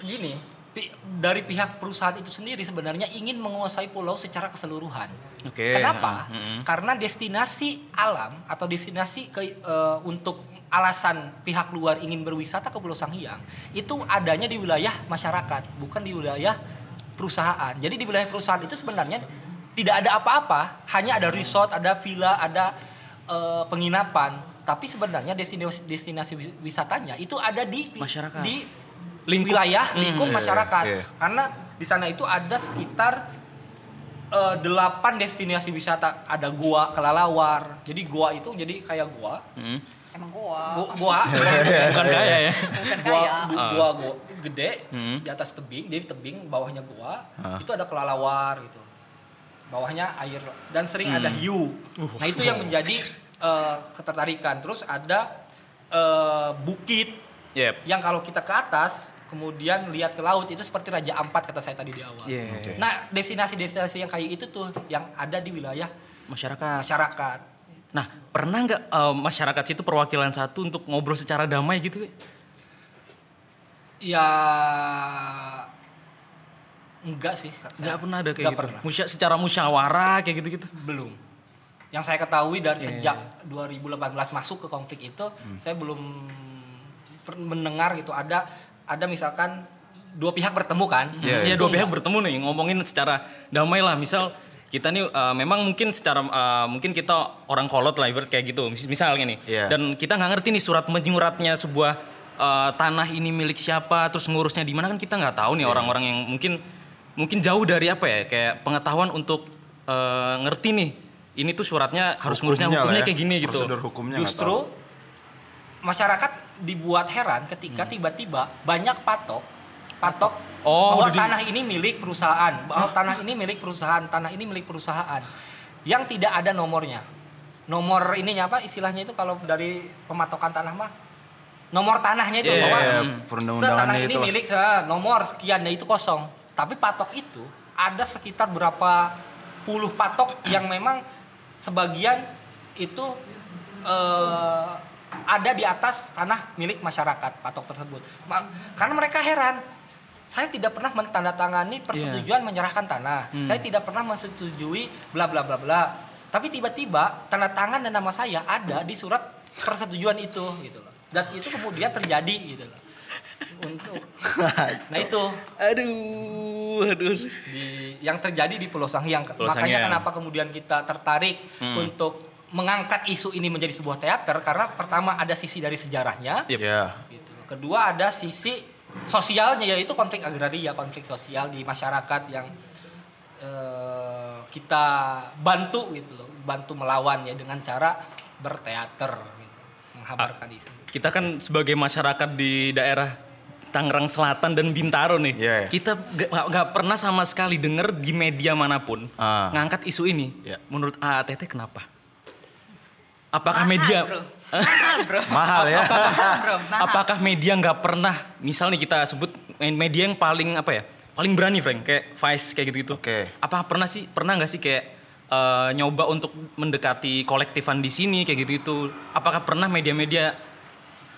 gini pi- dari pihak perusahaan itu sendiri sebenarnya ingin menguasai pulau secara keseluruhan. Oke. Kenapa? Mm-mm. Karena destinasi alam atau destinasi ke, eh, untuk alasan pihak luar ingin berwisata ke Pulau Sanghyang itu adanya di wilayah masyarakat, bukan di wilayah perusahaan. Jadi di wilayah perusahaan itu sebenarnya tidak ada apa-apa, hanya ada resort, ada villa, ada eh, penginapan. Tapi sebenarnya destinasi destinasi wi- wisatanya itu ada di Masyarakat. di Lingkup. wilayah Hmm. lingkup Iya, masyarakat. iya. Karena di sana itu ada sekitar eh, delapan destinasi wisata. Ada gua Kelalawar. Jadi gua itu jadi kayak gua. Mm. Emang gua. Gua, gua, Bukan kaya ya. Bukan gua, kaya. gua, Ah. gua, gua gede Hmm. di atas tebing, jadi tebing bawahnya gua. Ah. Itu ada Kelalawar gitu. Bawahnya air dan sering ada Hmm. hiu. Uh. Nah, itu yang menjadi eh, ketertarikan. Terus ada eh, bukit Yep. yang kalau kita ke atas kemudian lihat ke laut itu seperti Raja Ampat kata saya tadi di awal. Yeah. Oke. Nah, destinasi-destinasi yang kayak itu tuh yang ada di wilayah Masyarakat. masyarakat. Nah, pernah nggak eh, masyarakat situ perwakilan satu untuk ngobrol secara damai gitu? Ya enggak sih. Nggak pernah ada kayak Nggak gitu. pernah. Musya, secara musyawarah kayak gitu-gitu. Belum. Yang saya ketahui dari Iya, sejak 2018 masuk ke konflik itu, Hmm. saya belum mendengar gitu ada ada misalkan dua pihak bertemu kan? Iya, Iya, iya. dua pihak bertemu nih ngomongin secara damai lah. Misal kita nih eh, memang mungkin secara eh, mungkin kita orang kolot lah ibarat kayak gitu. Mis- Misalnya nih. Iya. Dan kita nggak ngerti nih surat menyuratnya sebuah eh, tanah ini milik siapa, terus ngurusnya di mana kan kita nggak tahu nih Iya. orang-orang yang mungkin mungkin jauh dari apa ya kayak pengetahuan untuk eh, ngerti nih. Ini tuh suratnya harus ngurusnya Hukumnya lah hukumnya ya. kayak gini gitu. Prosedur hukumnya nggak Justru masyarakat dibuat heran ketika Hmm. tiba-tiba banyak patok patok Oh, bahwa di- tanah ini milik perusahaan, bahwa tanah ini milik perusahaan, tanah ini milik perusahaan. Yang tidak ada nomornya. Nomor ininya apa istilahnya itu kalau dari pematokan tanah mah? Nomor tanahnya itu Iya, bahwa Iya, se- tanah ini itu milik se- nomor sekian itu kosong. Tapi patok itu ada sekitar berapa puluh patok yang memang sebagian itu eh, ada di atas tanah milik masyarakat patok tersebut. Karena mereka heran, saya tidak pernah mentandatangani persetujuan menyerahkan tanah. Hmm. Saya tidak pernah menyetujui bla bla bla bla. Tapi tiba-tiba tanda tangan dan nama saya ada di surat persetujuan itu gitu loh. Dan itu kemudian terjadi gitu loh. Untuk nah itu Aduh, aduh. di yang terjadi di Pulau Sanghyang. Pulau Makanya kenapa kemudian kita tertarik Hmm. untuk mengangkat isu ini menjadi sebuah teater karena pertama ada sisi dari sejarahnya, Yep. Iya. gitu. Kedua ada sisi sosialnya yaitu konflik agraria, konflik sosial di masyarakat yang eh, kita bantu gitu loh, bantu melawan ya dengan cara berteater gitu, menghabarkan isu. kita kan sebagai masyarakat di daerah Tangerang Selatan dan Bintaro nih, Iya, iya. kita gak, nggak- pernah sama sekali dengar di media mana pun Ah. ngangkat isu ini. Iya. Menurut AATT kenapa? Apakah Mahal, media, bro. Mahal, bro. Mahal ya. Mahal, bro. Mahal. apakah media nggak pernah, misalnya kita sebut media yang paling apa ya, paling berani, Frank, kayak Vice kayak gitu-gitu. Oke. Apa pernah sih, pernah nggak sih kayak eh, nyoba untuk mendekati kolektifan di sini kayak gitu-gitu? Apakah pernah media-media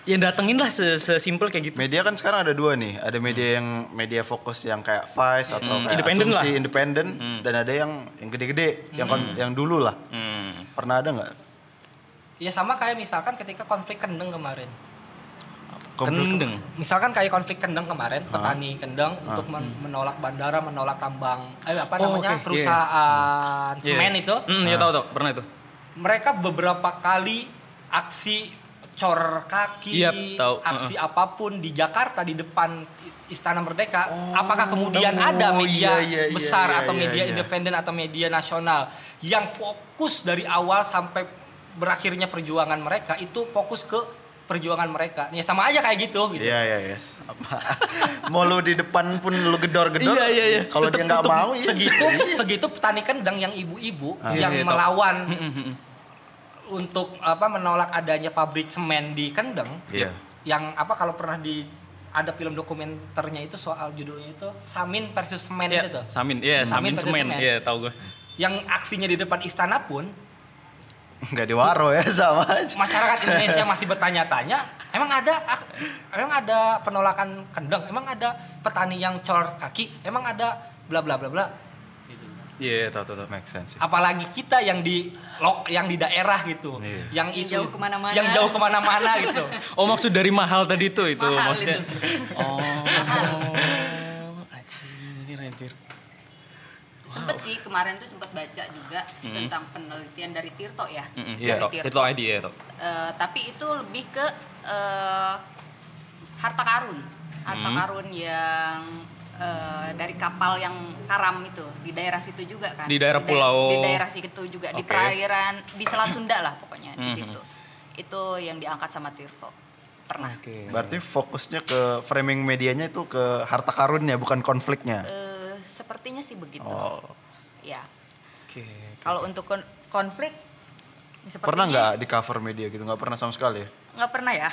yang datengin lah se- sesimpel kayak gitu? Media kan sekarang ada dua nih. Ada media yang media fokus yang kayak Vice atau Hmm, kayak independen Asumsi lah. independen dan ada yang yang gede-gede, yang kon- yang dulu lah. Hmm. Pernah ada nggak? Ya sama kayak misalkan ketika konflik kendeng kemarin. Konflik- Kendeng. Misalkan kayak konflik kendeng kemarin, petani kendeng Ah. untuk men- menolak bandara, menolak tambang, eh apa Oh, namanya oke, perusahaan Iya. semen itu, Hmm, ya tahu tahu, pernah itu. mereka beberapa kali aksi cor kaki, Yap, tahu. aksi apa pun di Jakarta di depan Istana Merdeka. Oh, apakah kemudian oh, ada media iya, iya, besar iya, atau iya, media iya. independen atau media nasional yang fokus dari awal sampai berakhirnya perjuangan mereka itu fokus ke perjuangan mereka. Ya sama aja kayak gitu gitu. Iya iya iya. Apa? mau lu di depan pun lu gedor-gedor. Iya, iya, iya. Kalau dia nggak mau ya. Segitu segitu petani kendang yang ibu-ibu Ah. yang Iya, iya, melawan Mm-mm. untuk apa menolak adanya pabrik semen di Kendeng. Iya. Yang apa kalau pernah di ada film dokumenternya itu soal judulnya itu Samin versus Semen Iya, itu tuh. Samin, iya, Samin Samin versus semen, semen. iya tahu gue. Yang aksinya di depan istana pun Nggak diwaro ya sama aja. masyarakat Indonesia masih bertanya-tanya, emang ada emang ada penolakan kendeng, emang ada petani yang cor kaki, emang ada bla bla bla bla. Gitu. Iya, tahu tahu tahu. Make sense. sih. Apalagi kita yang di lok yang di daerah gitu, Iya. yang Yang isu jauh ke mana-mana. yang jauh ke mana-mana gitu. Oh, maksud dari mahal tadi tuh itu Mahal maksudnya. itu. Oh. Anjir, anjir. Sempet sih kemarin tuh sempat baca juga tentang penelitian dari Tirto ya. Iya. Dari Tirto, Tirto ID ya, Tirto. Eh, tapi itu lebih ke eh, harta karun, harta Hmm. karun yang eh, dari kapal yang karam itu di daerah situ juga kan. Di daerah da- pulau- Di daerah situ juga di Oke. perairan di Selat Sunda lah pokoknya di Mhm. situ. Itu yang diangkat sama Tirto. Pernah. Oke. Berarti fokusnya ke framing medianya itu ke harta karunnya bukan konfliknya. Eh, sepertinya sih begitu. Oh. Ya. Oke. Kalau untuk kon- konflik sepertinya Pernah nggak di cover media gitu? Nggak pernah sama sekali ya? nggak pernah ya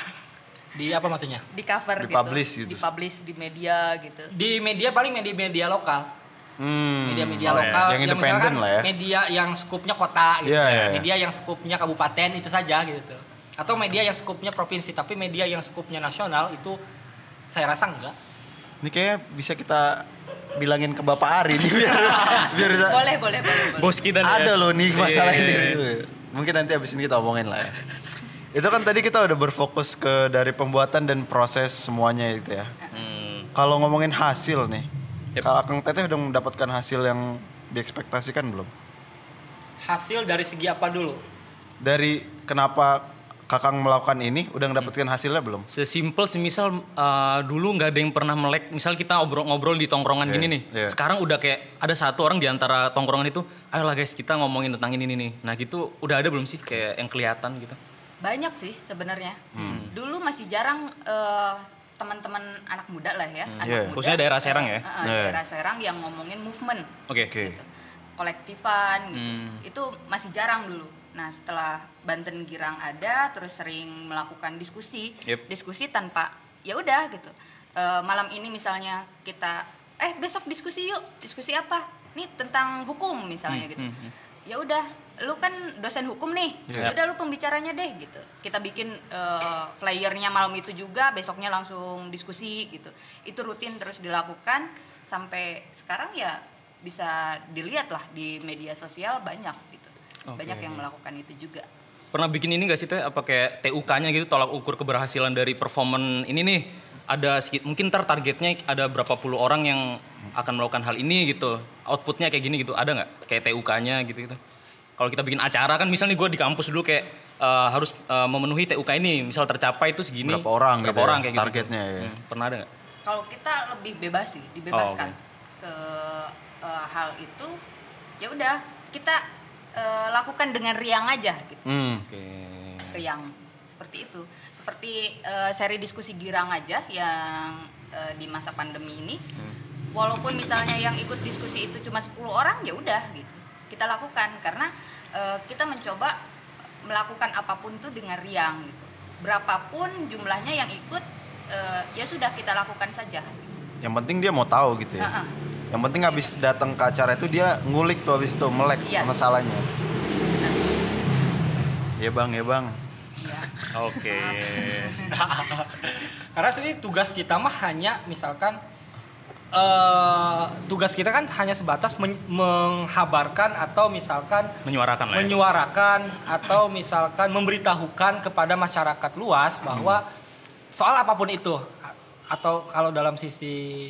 Di apa maksudnya? di cover Di-publish gitu, gitu. dipublish di media gitu Di media paling media-media lokal. Hmm. Media-media Oh, lokal Yang independen misalkan lah ya. Media yang skupnya kota gitu. Iya, iya, iya. Media yang skupnya kabupaten itu saja gitu. Atau media yang skupnya provinsi tapi media yang skupnya nasional itu saya rasa enggak. Ini kayaknya bisa kita bilangin ke Bapak Ari nih biar biar bisa boleh boleh boleh, boleh. Bos kita nih ada ya. loh nih masalah Iya, ini. iya, iya. Mungkin nanti abis ini kita omongin lah ya. Itu kan tadi kita udah berfokus ke dari pembuatan dan proses semuanya itu ya. Hmm. Kalau ngomongin hasil nih, Yep. kalau Akang Teteh udah mendapatkan hasil yang diekspektasikan belum? Hasil dari segi apa dulu? Dari kenapa Kakang melakukan ini, udah mendapatkan hasilnya belum? Sesimpel semisal uh, dulu nggak ada yang pernah melek, misal kita ngobrol-ngobrol di tongkrongan Iya, gini nih. iya. Sekarang udah kayak ada satu orang di antara tongkrongan itu, ayolah guys kita ngomongin tentang ini nih. Nah gitu udah ada belum sih kayak yang kelihatan gitu? banyak sih sebenarnya Hmm. dulu masih jarang eh, teman-teman anak muda lah ya anak Iya. muda Khususnya daerah Serang eh, ya? eh, Iya. daerah Serang yang ngomongin movement Oke. Oke. gitu. kolektifan gitu Hmm. itu masih jarang dulu nah setelah Banten Girang ada terus sering melakukan diskusi Yep. diskusi tanpa ya udah gitu. Eh, malam ini misalnya kita eh besok diskusi yuk diskusi apa? Nih tentang hukum misalnya gitu. hmm, hmm. ya udah lu kan dosen hukum nih ya udah lu pembicaranya deh gitu. Kita bikin eh, flyernya malam itu juga besoknya langsung diskusi gitu. Itu rutin terus dilakukan sampai sekarang ya bisa dilihat lah di media sosial banyak gitu Oke. banyak yang melakukan itu juga Pernah bikin ini gak sih teh? Apa kayak TUK-nya gitu tolak ukur keberhasilan dari performan ini nih? Ada sedikit, mungkin ntar targetnya ada berapa puluh orang yang akan melakukan hal ini gitu. Outputnya kayak gini gitu, ada nggak? Kayak TUK-nya gitu gitu. Kalau kita bikin acara kan misalnya gue di kampus dulu kayak eh, harus eh, memenuhi TUK ini, misal tercapai itu segini. Berapa orang berapa gitu ya, orang kayak gitu. targetnya ya. Hmm, pernah ada nggak? kalau kita lebih bebas sih dibebaskan Oh, ke eh, hal itu ya udah kita eh, lakukan dengan riang aja gitu Hmm. Oke. riang seperti itu seperti eh, seri diskusi girang aja yang eh, di masa pandemi ini walaupun misalnya yang ikut diskusi itu cuma 10 orang ya udah gitu kita lakukan karena eh, kita mencoba melakukan apa pun tuh dengan riang gitu berapapun jumlahnya yang ikut eh, ya sudah kita lakukan saja Yang penting dia mau tahu gitu ya. Heeh. Yang penting habis datang ke acara itu dia ngulik tuh habis itu melek Iya. masalahnya. Ya bang, ya bang. ya Oke. Karena sih tugas kita mah hanya misalkan eh tugas kita kan hanya sebatas men- menghabarkan atau misalkan Menyuarakan lah ya. menyuarakan atau misalkan memberitahukan kepada masyarakat luas bahwa soal apa pun itu atau kalau dalam sisi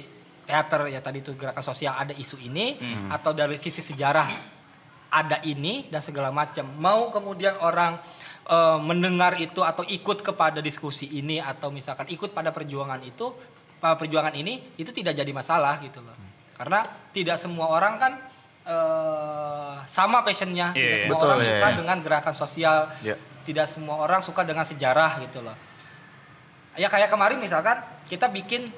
teater ya tadi itu gerakan sosial ada isu ini atau dari sisi sejarah ada ini dan segala macam mau kemudian orang eh, mendengar itu atau ikut kepada diskusi ini atau misalkan ikut pada perjuangan itu pada perjuangan ini itu tidak jadi masalah gitu loh karena tidak semua orang kan eh, sama passionnya Iya, tidak iya. semua Betul, orang iya, suka iya. dengan gerakan sosial Iya. tidak semua orang suka dengan sejarah gitu loh Ya kayak kemarin misalkan kita bikin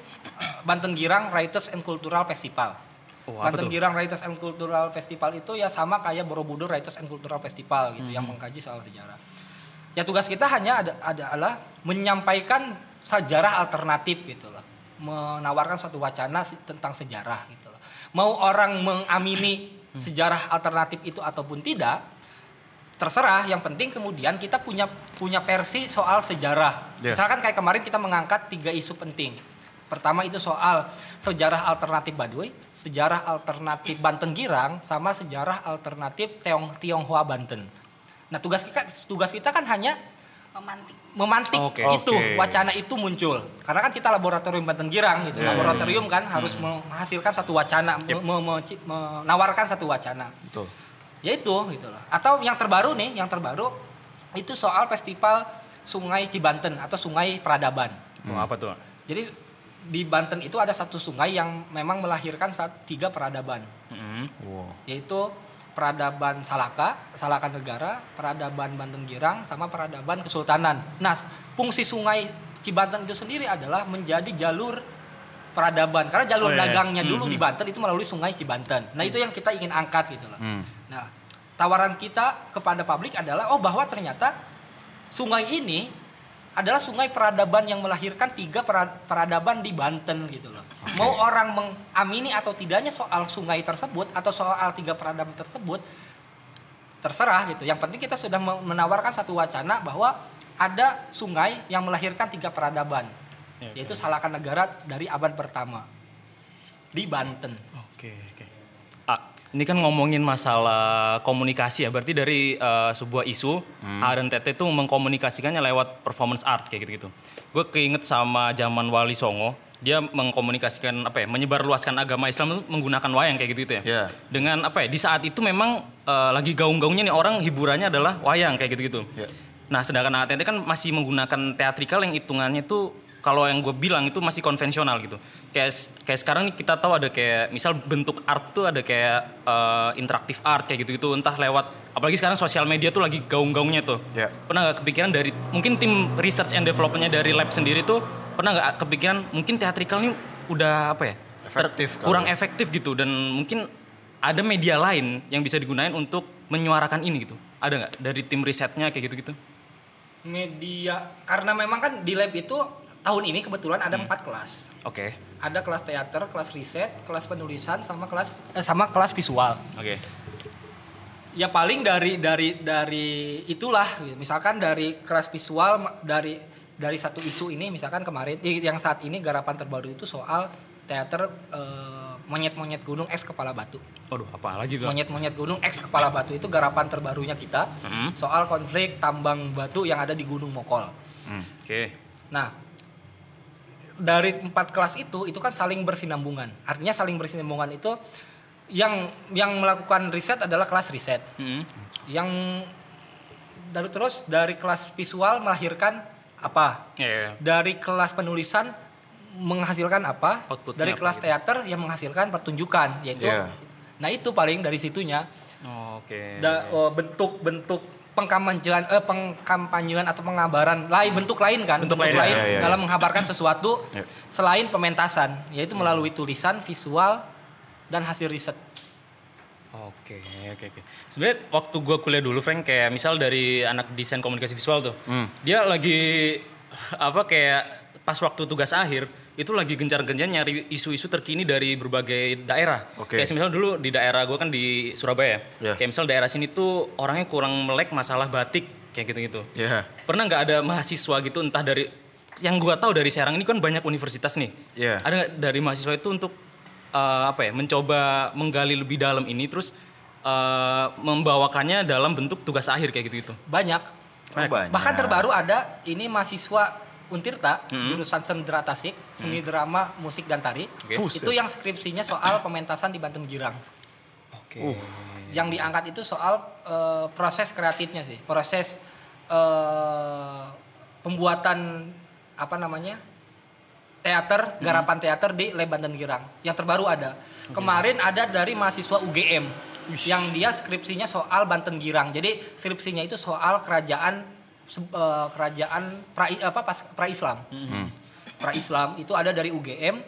Banten Girang Writers and Cultural Festival. Oh, Banten tuh? Girang Writers and Cultural Festival itu ya sama kayak Borobudur Writers and Cultural Festival gitu yang Hmm. mengkaji soal sejarah. Ya tugas kita hanya ada adalah menyampaikan sejarah alternatif gitu loh. Menawarkan suatu wacana tentang sejarah gitu loh. Mau orang mengamini Hmm. sejarah alternatif itu ataupun tidak, terserah yang penting kemudian kita punya punya versi soal sejarah Yeah. misalkan kayak kemarin kita mengangkat tiga isu penting pertama itu soal sejarah alternatif Baduy sejarah alternatif Banten Girang sama sejarah alternatif Tiong Tionghoa Banten nah tugas kita tugas kita kan hanya memantik memantik Oke. itu Oke. wacana itu muncul karena kan kita laboratorium Banten Girang gitu Yeah. laboratorium kan harus menghasilkan satu wacana Yep. me- me- me- menawarkan satu wacana Betul. Ya itu gitu loh atau yang terbaru nih yang terbaru itu soal festival Sungai Cibanten atau Sungai Peradaban Oh, apa tuh? jadi di Banten itu ada satu sungai yang memang melahirkan saat tiga peradaban Mm-mm. Wow. yaitu peradaban Salaka, Salaka Negara, peradaban Banten Girang, sama peradaban Kesultanan. Nah, fungsi sungai Cibanten itu sendiri adalah menjadi jalur peradaban karena jalur Oh, iya. dagangnya dulu Mhm. di Banten itu melalui sungai Cibanten. Nah, itu yang kita ingin angkat gitu loh. Hmm. Nah, tawaran kita kepada publik adalah oh bahwa ternyata sungai ini adalah sungai peradaban yang melahirkan tiga pera- peradaban di Banten gitu loh. Mau orang mengamini atau tidaknya soal sungai tersebut atau soal tiga peradaban tersebut terserah gitu. Yang penting kita sudah me- menawarkan satu wacana bahwa ada sungai yang melahirkan tiga peradaban, Ya, yaitu Salakan Negara dari abad pertama di Banten. Oke, oke. Ah, ini kan ngomongin masalah komunikasi ya. Berarti dari eh, sebuah isu, A dan TT itu mengkomunikasikannya lewat performance art kayak gitu-gitu. Gue keinget sama zaman Wali Songo, dia mengkomunikasikan apa ya, menyebarluaskan agama Islam itu menggunakan wayang kayak gitu ya. Ya. Dengan apa ya? Di saat itu memang eh, lagi gaung-gaungnya nih orang hiburannya adalah wayang kayak gitu-gitu. Ya. Nah, sedangkan ATT kan masih menggunakan teatrikal yang hitungannya tuh kalau yang gue bilang itu masih konvensional gitu. Kayak kayak sekarang nih kita tahu ada kayak misal bentuk art tuh ada kayak eh, interaktif art kayak gitu-gitu entah lewat apalagi sekarang sosial media tuh lagi gaung-gaungnya tuh. Ya. Pernah nggak kepikiran dari mungkin tim research and developmentnya dari lab sendiri tuh pernah nggak kepikiran mungkin teatrikal ini udah apa ya? ter- Efektif kali kurang ya. efektif gitu dan mungkin ada media lain yang bisa digunakan untuk menyuarakan ini gitu. Ada nggak dari tim risetnya kayak gitu-gitu? media karena memang kan di lab itu tahun ini kebetulan ada empat kelas Oke, ada kelas teater kelas riset kelas penulisan sama kelas eh, sama kelas visual oke. ya paling dari dari dari itulah misalkan dari kelas visual dari dari satu isu ini misalkan kemarin yang saat ini garapan terbaru itu soal teater eh, monyet-monyet gunung X kepala batu Waduh, apa lagi tuh? monyet-monyet gunung X kepala batu itu garapan terbarunya kita Mhm. soal konflik tambang batu yang ada di Gunung Mokol Hmm. Oke. Nah, dari empat kelas itu itu kan saling bersinambungan. Artinya saling bersinambungan itu yang yang melakukan riset adalah kelas riset. Mm. Yang dari terus dari kelas visual melahirkan apa? Iya, iya. Dari kelas penulisan menghasilkan apa? Outputnya Dari apa kelas gitu. teater yang menghasilkan pertunjukan yaitu Iya. Nah, itu paling dari situnya Oh, Oke. da- oh, bentuk-bentuk pengkampanyean eh, pengkampanyean atau pengabaran lain bentuk lain kan Bentuk lain, ya, ya, ya, dalam menghabarkan sesuatu Ya. selain pementasan yaitu melalui tulisan visual dan hasil riset Oke, oke, oke. Sebenarnya waktu gua kuliah dulu, Frank, kayak misal dari anak desain komunikasi visual tuh, Hmm. dia lagi apa kayak pas waktu tugas akhir itu lagi gencar-gencar nyari isu-isu terkini dari berbagai daerah. Oke. Kayak misal dulu di daerah gua kan di Surabaya. Ya. Kayak misal daerah sini tuh orangnya kurang melek masalah batik kayak gitu-gitu. Ya. Pernah nggak ada mahasiswa gitu entah dari yang gua tahu dari Serang ini kan banyak universitas nih. Iya. Ada nggak dari mahasiswa itu untuk eh, apa ya mencoba menggali lebih dalam ini terus eh, membawakannya dalam bentuk tugas akhir kayak gitu-gitu. banyak Oh, banyak. bahkan terbaru ada ini mahasiswa Untirta jurusan seni drama tasik seni drama musik dan tari. Buset. itu yang skripsinya soal pementasan di Banten Girang Oke. yang diangkat itu soal eh, proses kreatifnya sih. Proses eh, pembuatan apa namanya teater garapan teater di Le Banten Girang yang terbaru ada. Kemarin ada dari mahasiswa UGM yang dia skripsinya soal Banten Girang jadi skripsinya itu soal kerajaan eh, kerajaan pra apa pas pra Islam. Pra Islam itu ada dari UGM,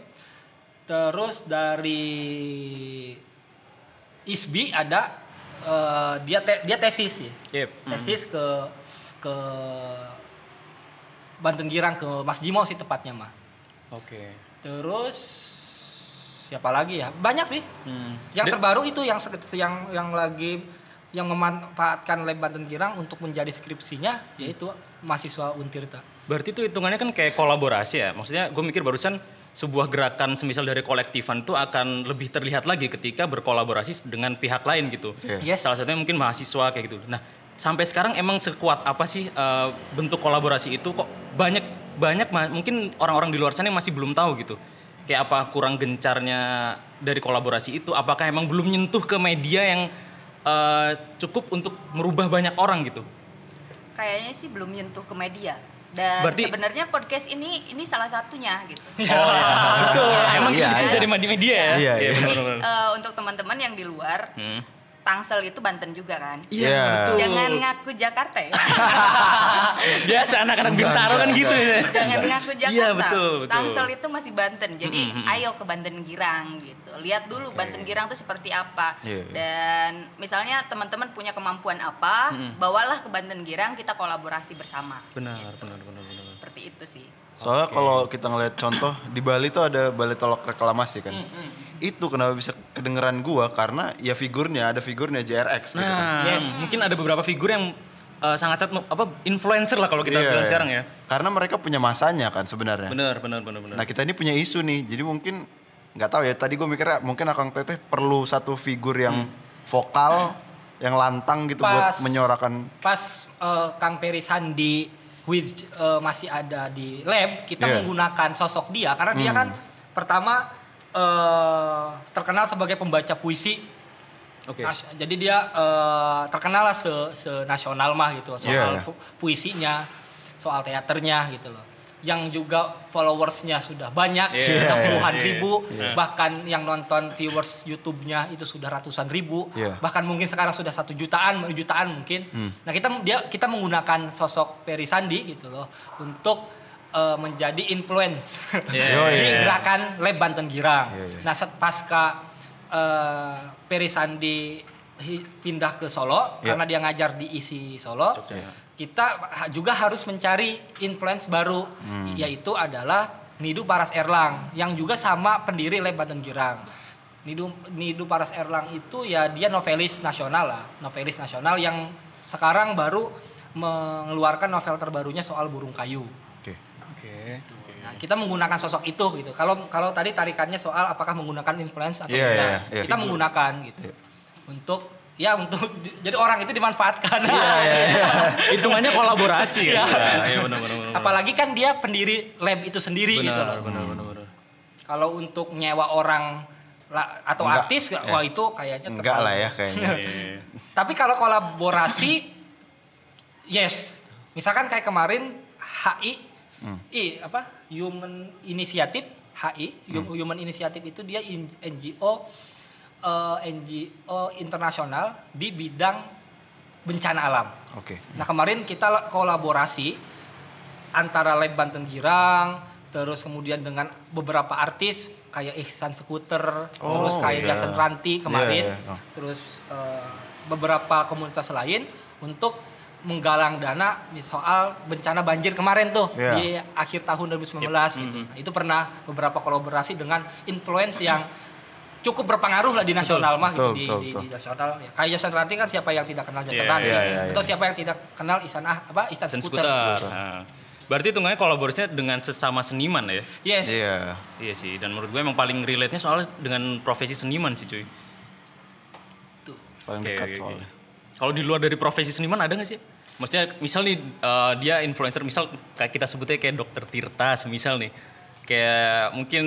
terus dari ISBI ada eh, dia te- dia tesis ya. Yep. Tesis ke ke Banten Girang ke Mas Jimo sih tepatnya mah. Oke. Terus siapa lagi ya? Banyak sih. Hmm. Yang Dan- terbaru itu yang yang yang lagi yang memanfaatkan lab Banten Girang untuk menjadi skripsinya yaitu mahasiswa Untirta. Berarti itu hitungannya kan kayak kolaborasi ya. Maksudnya gue mikir barusan sebuah gerakan semisal dari kolektifan itu akan lebih terlihat lagi ketika berkolaborasi dengan pihak lain gitu. Iya. Yes. Salah satunya mungkin mahasiswa kayak gitu. Nah, sampai sekarang emang sekuat apa sih eh, bentuk kolaborasi itu kok banyak banyak mungkin orang-orang di luar sana yang masih belum tahu gitu. Kayak apa kurang gencarnya dari kolaborasi itu? Apakah emang belum nyentuh ke media yang eh, cukup untuk merubah banyak orang gitu? Kayaknya sih belum nyentuh ke media. Dan Berarti- sebenarnya podcast ini ini salah satunya gitu. Betul. Iya, Emang iya, bisa iya. jadi di media ya? Iya, iya. Jadi benar-benar. eh, untuk teman-teman yang di luar, Hmm. Tangsel itu Banten juga kan. Iya. betul. Jangan ngaku Jakarta ya. Biasa anak-anak Bintaro kan gitu ya. Jangan ngaku Jakarta. Iya, betul, betul. Tangsel itu masih Banten. Jadi Mm, mm, mm. ayo ke Banten Girang gitu. Lihat dulu Banten Girang itu seperti apa. Iya. Dan misalnya teman-teman punya kemampuan apa, Mm. bawalah ke Banten Girang kita kolaborasi bersama. Benar, benar, benar, benar. Seperti itu sih. Soalnya kalau kita ngeliat contoh di Bali tuh ada balai tolak reklamasi kan. Itu kenapa bisa kedengeran gua karena ya figurnya ada figurnya JRX gitu kan. Nah, Yes. mungkin ada beberapa figur yang eh, sangat sangat apa influencer lah kalau kita Iya, bilang sekarang ya. Karena mereka punya masanya kan sebenarnya. Benar, benar, benar, benar. Nah kita ini punya isu nih, jadi mungkin nggak tahu ya. Tadi gue mikirnya mungkin Akang Teteh perlu satu figur yang vokal, yang lantang gitu buat Pas. menyuarakan. Pas eh, Kang Peri Sandi which eh, masih ada di lab, kita Iya. menggunakan sosok dia karena dia Hmm. kan pertama eh, terkenal sebagai pembaca puisi Oke. Nas- jadi dia eh, terkenal lah se, nasional mah gitu soal Iya, iya. pu- puisinya, soal teaternya gitu loh. Yang juga followersnya sudah banyak, Iya, sudah puluhan iya. ribu, Iya. bahkan yang nonton viewers YouTube-nya itu sudah ratusan ribu, Iya. bahkan mungkin sekarang sudah satu jutaan, jutaan mungkin. Hmm. Nah kita dia kita menggunakan sosok Ferry Sandi gitu loh untuk eh, menjadi influence Yoi. di gerakan Lab Banten Girang. Iya, iya. Nah, set pasca eh Peri Sandi pindah ke Solo Iya. karena dia ngajar di ISI Solo, Jogja. Kita juga harus mencari influence baru Hmm. yaitu adalah Nidu Paras Erlang yang juga sama pendiri Lab Banten Girang. Nidu Nidu Paras Erlang itu ya dia novelis nasional lah, novelis nasional yang sekarang baru mengeluarkan novel terbarunya soal burung kayu. Oke. Oke. Nah, kita menggunakan sosok itu gitu. Kalau kalau tadi tarikannya soal apakah menggunakan influence atau Iya, tidak, iya, iya. kita menggunakan gitu. Untuk ya untuk jadi orang itu dimanfaatkan. Hitungannya kolaborasi ya. Iya. Iya, benar, benar, benar. Apalagi kan dia pendiri lab itu sendiri benar, gitu loh. benar, benar, benar. Kalau untuk nyewa orang atau Enggak. artis Ya. wah itu kayaknya Enggak terlalu- lah ya kayaknya. Iya. Tapi kalau kolaborasi yes. Misalkan kayak kemarin HI Hmm. I apa? Human Initiative HI, Hmm. Hum- Human Initiative itu dia NGO eh, NGO internasional di bidang bencana alam. Oke. Nah, kemarin kita la- kolaborasi antara Lab Banten Girang terus kemudian dengan beberapa artis kayak Ihsan Skuter, Oh, terus kayak iya. Jason Ranti kemarin, Iya, iya, oh. terus eh, beberapa komunitas lain untuk menggalang dana di soal bencana banjir kemarin tuh Iya. di akhir tahun 2019 gitu. Nah, itu pernah beberapa kolaborasi dengan influence yang cukup berpengaruh lah di nasional mah betul, gitu di, betul, di- betul. di nasional. Ya, Kayak Jason Ranti kan siapa yang tidak kenal Jason Iya, Ranti iya, iya, atau iya. siapa yang tidak kenal Isan ah apa Isan Skuter. skuter. Nah. Berarti hitungannya kolaborasinya dengan sesama seniman ya? Yes. Iya. Iya sih, dan menurut gue emang paling relate-nya soalnya dengan profesi seniman sih cuy. Tuh. Paling Oke, dekat soalnya. Kalau di luar dari profesi seniman ada nggak sih? Maksudnya misal nih eh, dia influencer, misal kayak kita sebutnya kayak dokter Tirta semisal nih. Kayak mungkin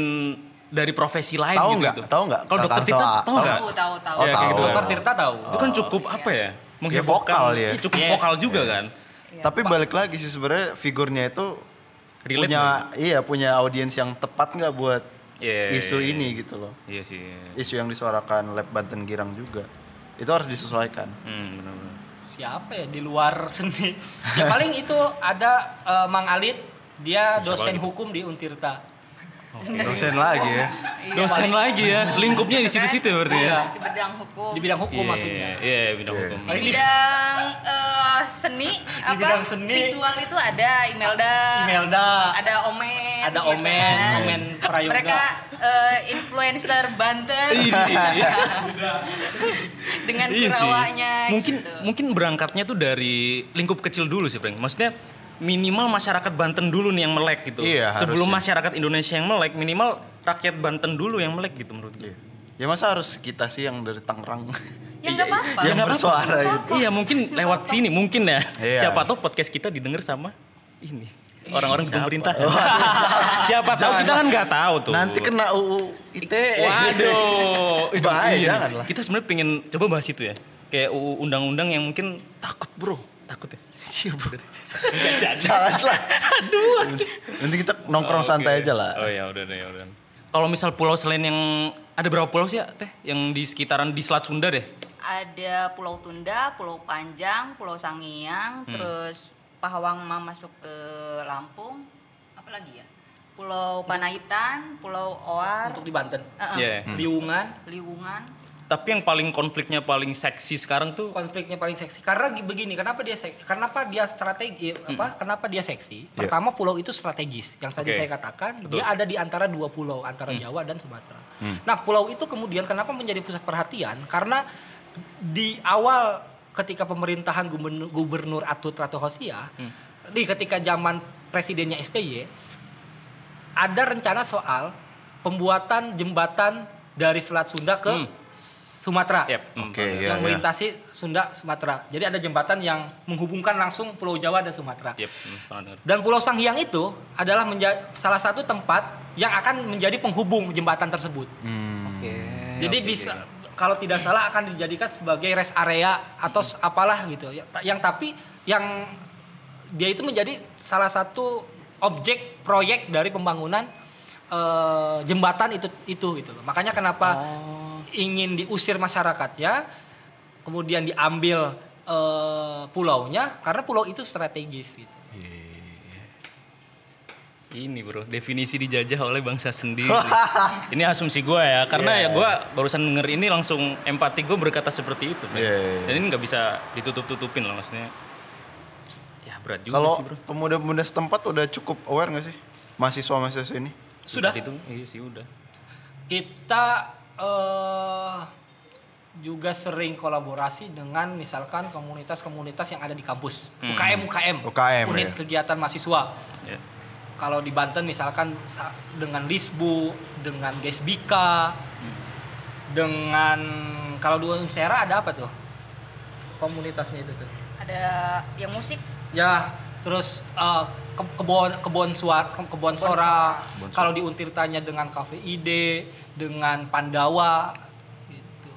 dari profesi lain Tahu gitu. nggak? gitu. Tahu nggak? Kalau dokter Tirta tahu- tahu tahu nggak? Tahu, tahu. Oh, Ya, kayak tahu. gitu. Dokter Tirta tahu. Itu kan cukup apa ya? vokal dia. Iya, cukup Yes. vokal juga kan. Iya. Tapi balik lagi sih sebenarnya figurnya itu Relate punya iya punya audiens yang tepat nggak buat Iya, isu iya, ini gitu loh. Iya sih. Isu yang disuarakan Lab Banten Girang juga. Itu harus disesuaikan. Hmm, benar-benar. siapa ya di luar seni ya paling itu ada eh, Mang Alit dia Siapa dosen lagi? hukum di Untirta Dosen lagi ya. Iya, Dosen lagi ya, lingkupnya di situ-situ ya berarti ya. Iya. di bidang hukum di bidang hukum Iya, maksudnya Iya, bidang Iya. hukum. di bidang eh, seni apa bidang seni. visual itu ada Imelda Imelda ada Omen ada gitu Omen kan. Omen Prayoga mereka eh, influencer Banten Iya. dengan Iya sih. kurawanya Mungkin gitu. mungkin berangkatnya tuh dari lingkup kecil dulu sih, Frank. Maksudnya minimal masyarakat Banten dulu nih yang melek gitu. Iya, Sebelum harusnya. masyarakat Indonesia yang melek, minimal rakyat Banten dulu yang melek gitu menurut gue. Iya. Ya masa harus kita sih yang dari Tangerang ya nggak apa-apa yang nggak apa-apa. bersuara gitu. Iya, mungkin lewat sini mungkin ya. Iya. Siapa tahu podcast kita didengar sama ini orang-orang di pemerintah. Oh, Siapa tahu Jangan. kita kan nggak tahu tuh. Nanti kena UU ITE. Waduh, Bahaya, iya. Kita sebenarnya pengen coba bahas itu ya. Kayak UU undang-undang yang mungkin takut bro, takut ya. Iya, bro. Janganlah. Aduh. Nanti kita nongkrong Oh, santai oke. aja lah. Oh ya udah deh, ya udah. Kalau misal pulau selain yang ada berapa pulau sih ya teh yang di sekitaran di Selat Sunda deh? ada Pulau Tunda, Pulau Panjang, Pulau Sangiang, Hmm. terus Pahawang mau masuk ke Lampung, apa lagi ya? Pulau Panaitan, Pulau Oar, untuk di Banten uh-uh, Iya. Liungan Liungan. Tapi yang paling konfliknya paling seksi sekarang tuh konfliknya paling seksi. Karena gi- begini kenapa dia seksi kenapa dia strategi apa kenapa dia seksi? Iya. pertama pulau itu strategis. Yang tadi Oke. saya katakan Betul. dia ada di antara dua pulau antara Jawa dan Sumatera. Nah pulau itu kemudian kenapa menjadi pusat perhatian? Karena di awal ketika pemerintahan gubernur, gubernur Atut Ratu Hosia di ketika zaman presidennya SBY ada rencana soal pembuatan jembatan dari Selat Sunda ke Hmm. Sumatera Yep, hmm, Oke, paham. iya. yang melintasi Sunda Sumatera. Jadi ada jembatan yang menghubungkan langsung Pulau Jawa dan Sumatera. Yep, hmm, dengar. Dan Pulau Sanghyang itu adalah salah satu tempat yang akan menjadi penghubung jembatan tersebut. Hmm. Oke. Jadi oke, bisa oke. kalau tidak salah akan dijadikan sebagai rest area atau s- apalah gitu. Ya- Yang tapi yang dia itu menjadi salah satu objek proyek dari pembangunan eh, jembatan itu itu gitu loh. Makanya kenapa ingin diusir masyarakatnya, kemudian diambil eh, pulaunya karena pulau itu strategis gitu. Ini bro, definisi dijajah oleh bangsa sendiri. ini asumsi gue ya, karena Iya. ya gue barusan denger ini langsung empati gue berkata seperti itu. Iya, iya, iya. Dan ini nggak bisa ditutup-tutupin lah maksudnya. Ya berat juga Kalau sih bro. pemuda-pemuda setempat udah cukup aware gak sih? Mahasiswa-mahasiswa ini? Sudah. Itu, iya sih udah. kita eh, juga sering kolaborasi dengan misalkan komunitas-komunitas yang ada di kampus Hmm. UKM UKM UKM, unit ya. kegiatan mahasiswa Ya. kalau di Banten misalkan sa- dengan Lisbu dengan Gesbika dengan kalau di Unsera ada apa tuh komunitasnya itu tuh Ada yang musik, Ya, terus eh, ke- kebon kebon suara kebon sora. Kebon Kalau di Untirtanya dengan Cafe Ide, dengan Pandawa gitu.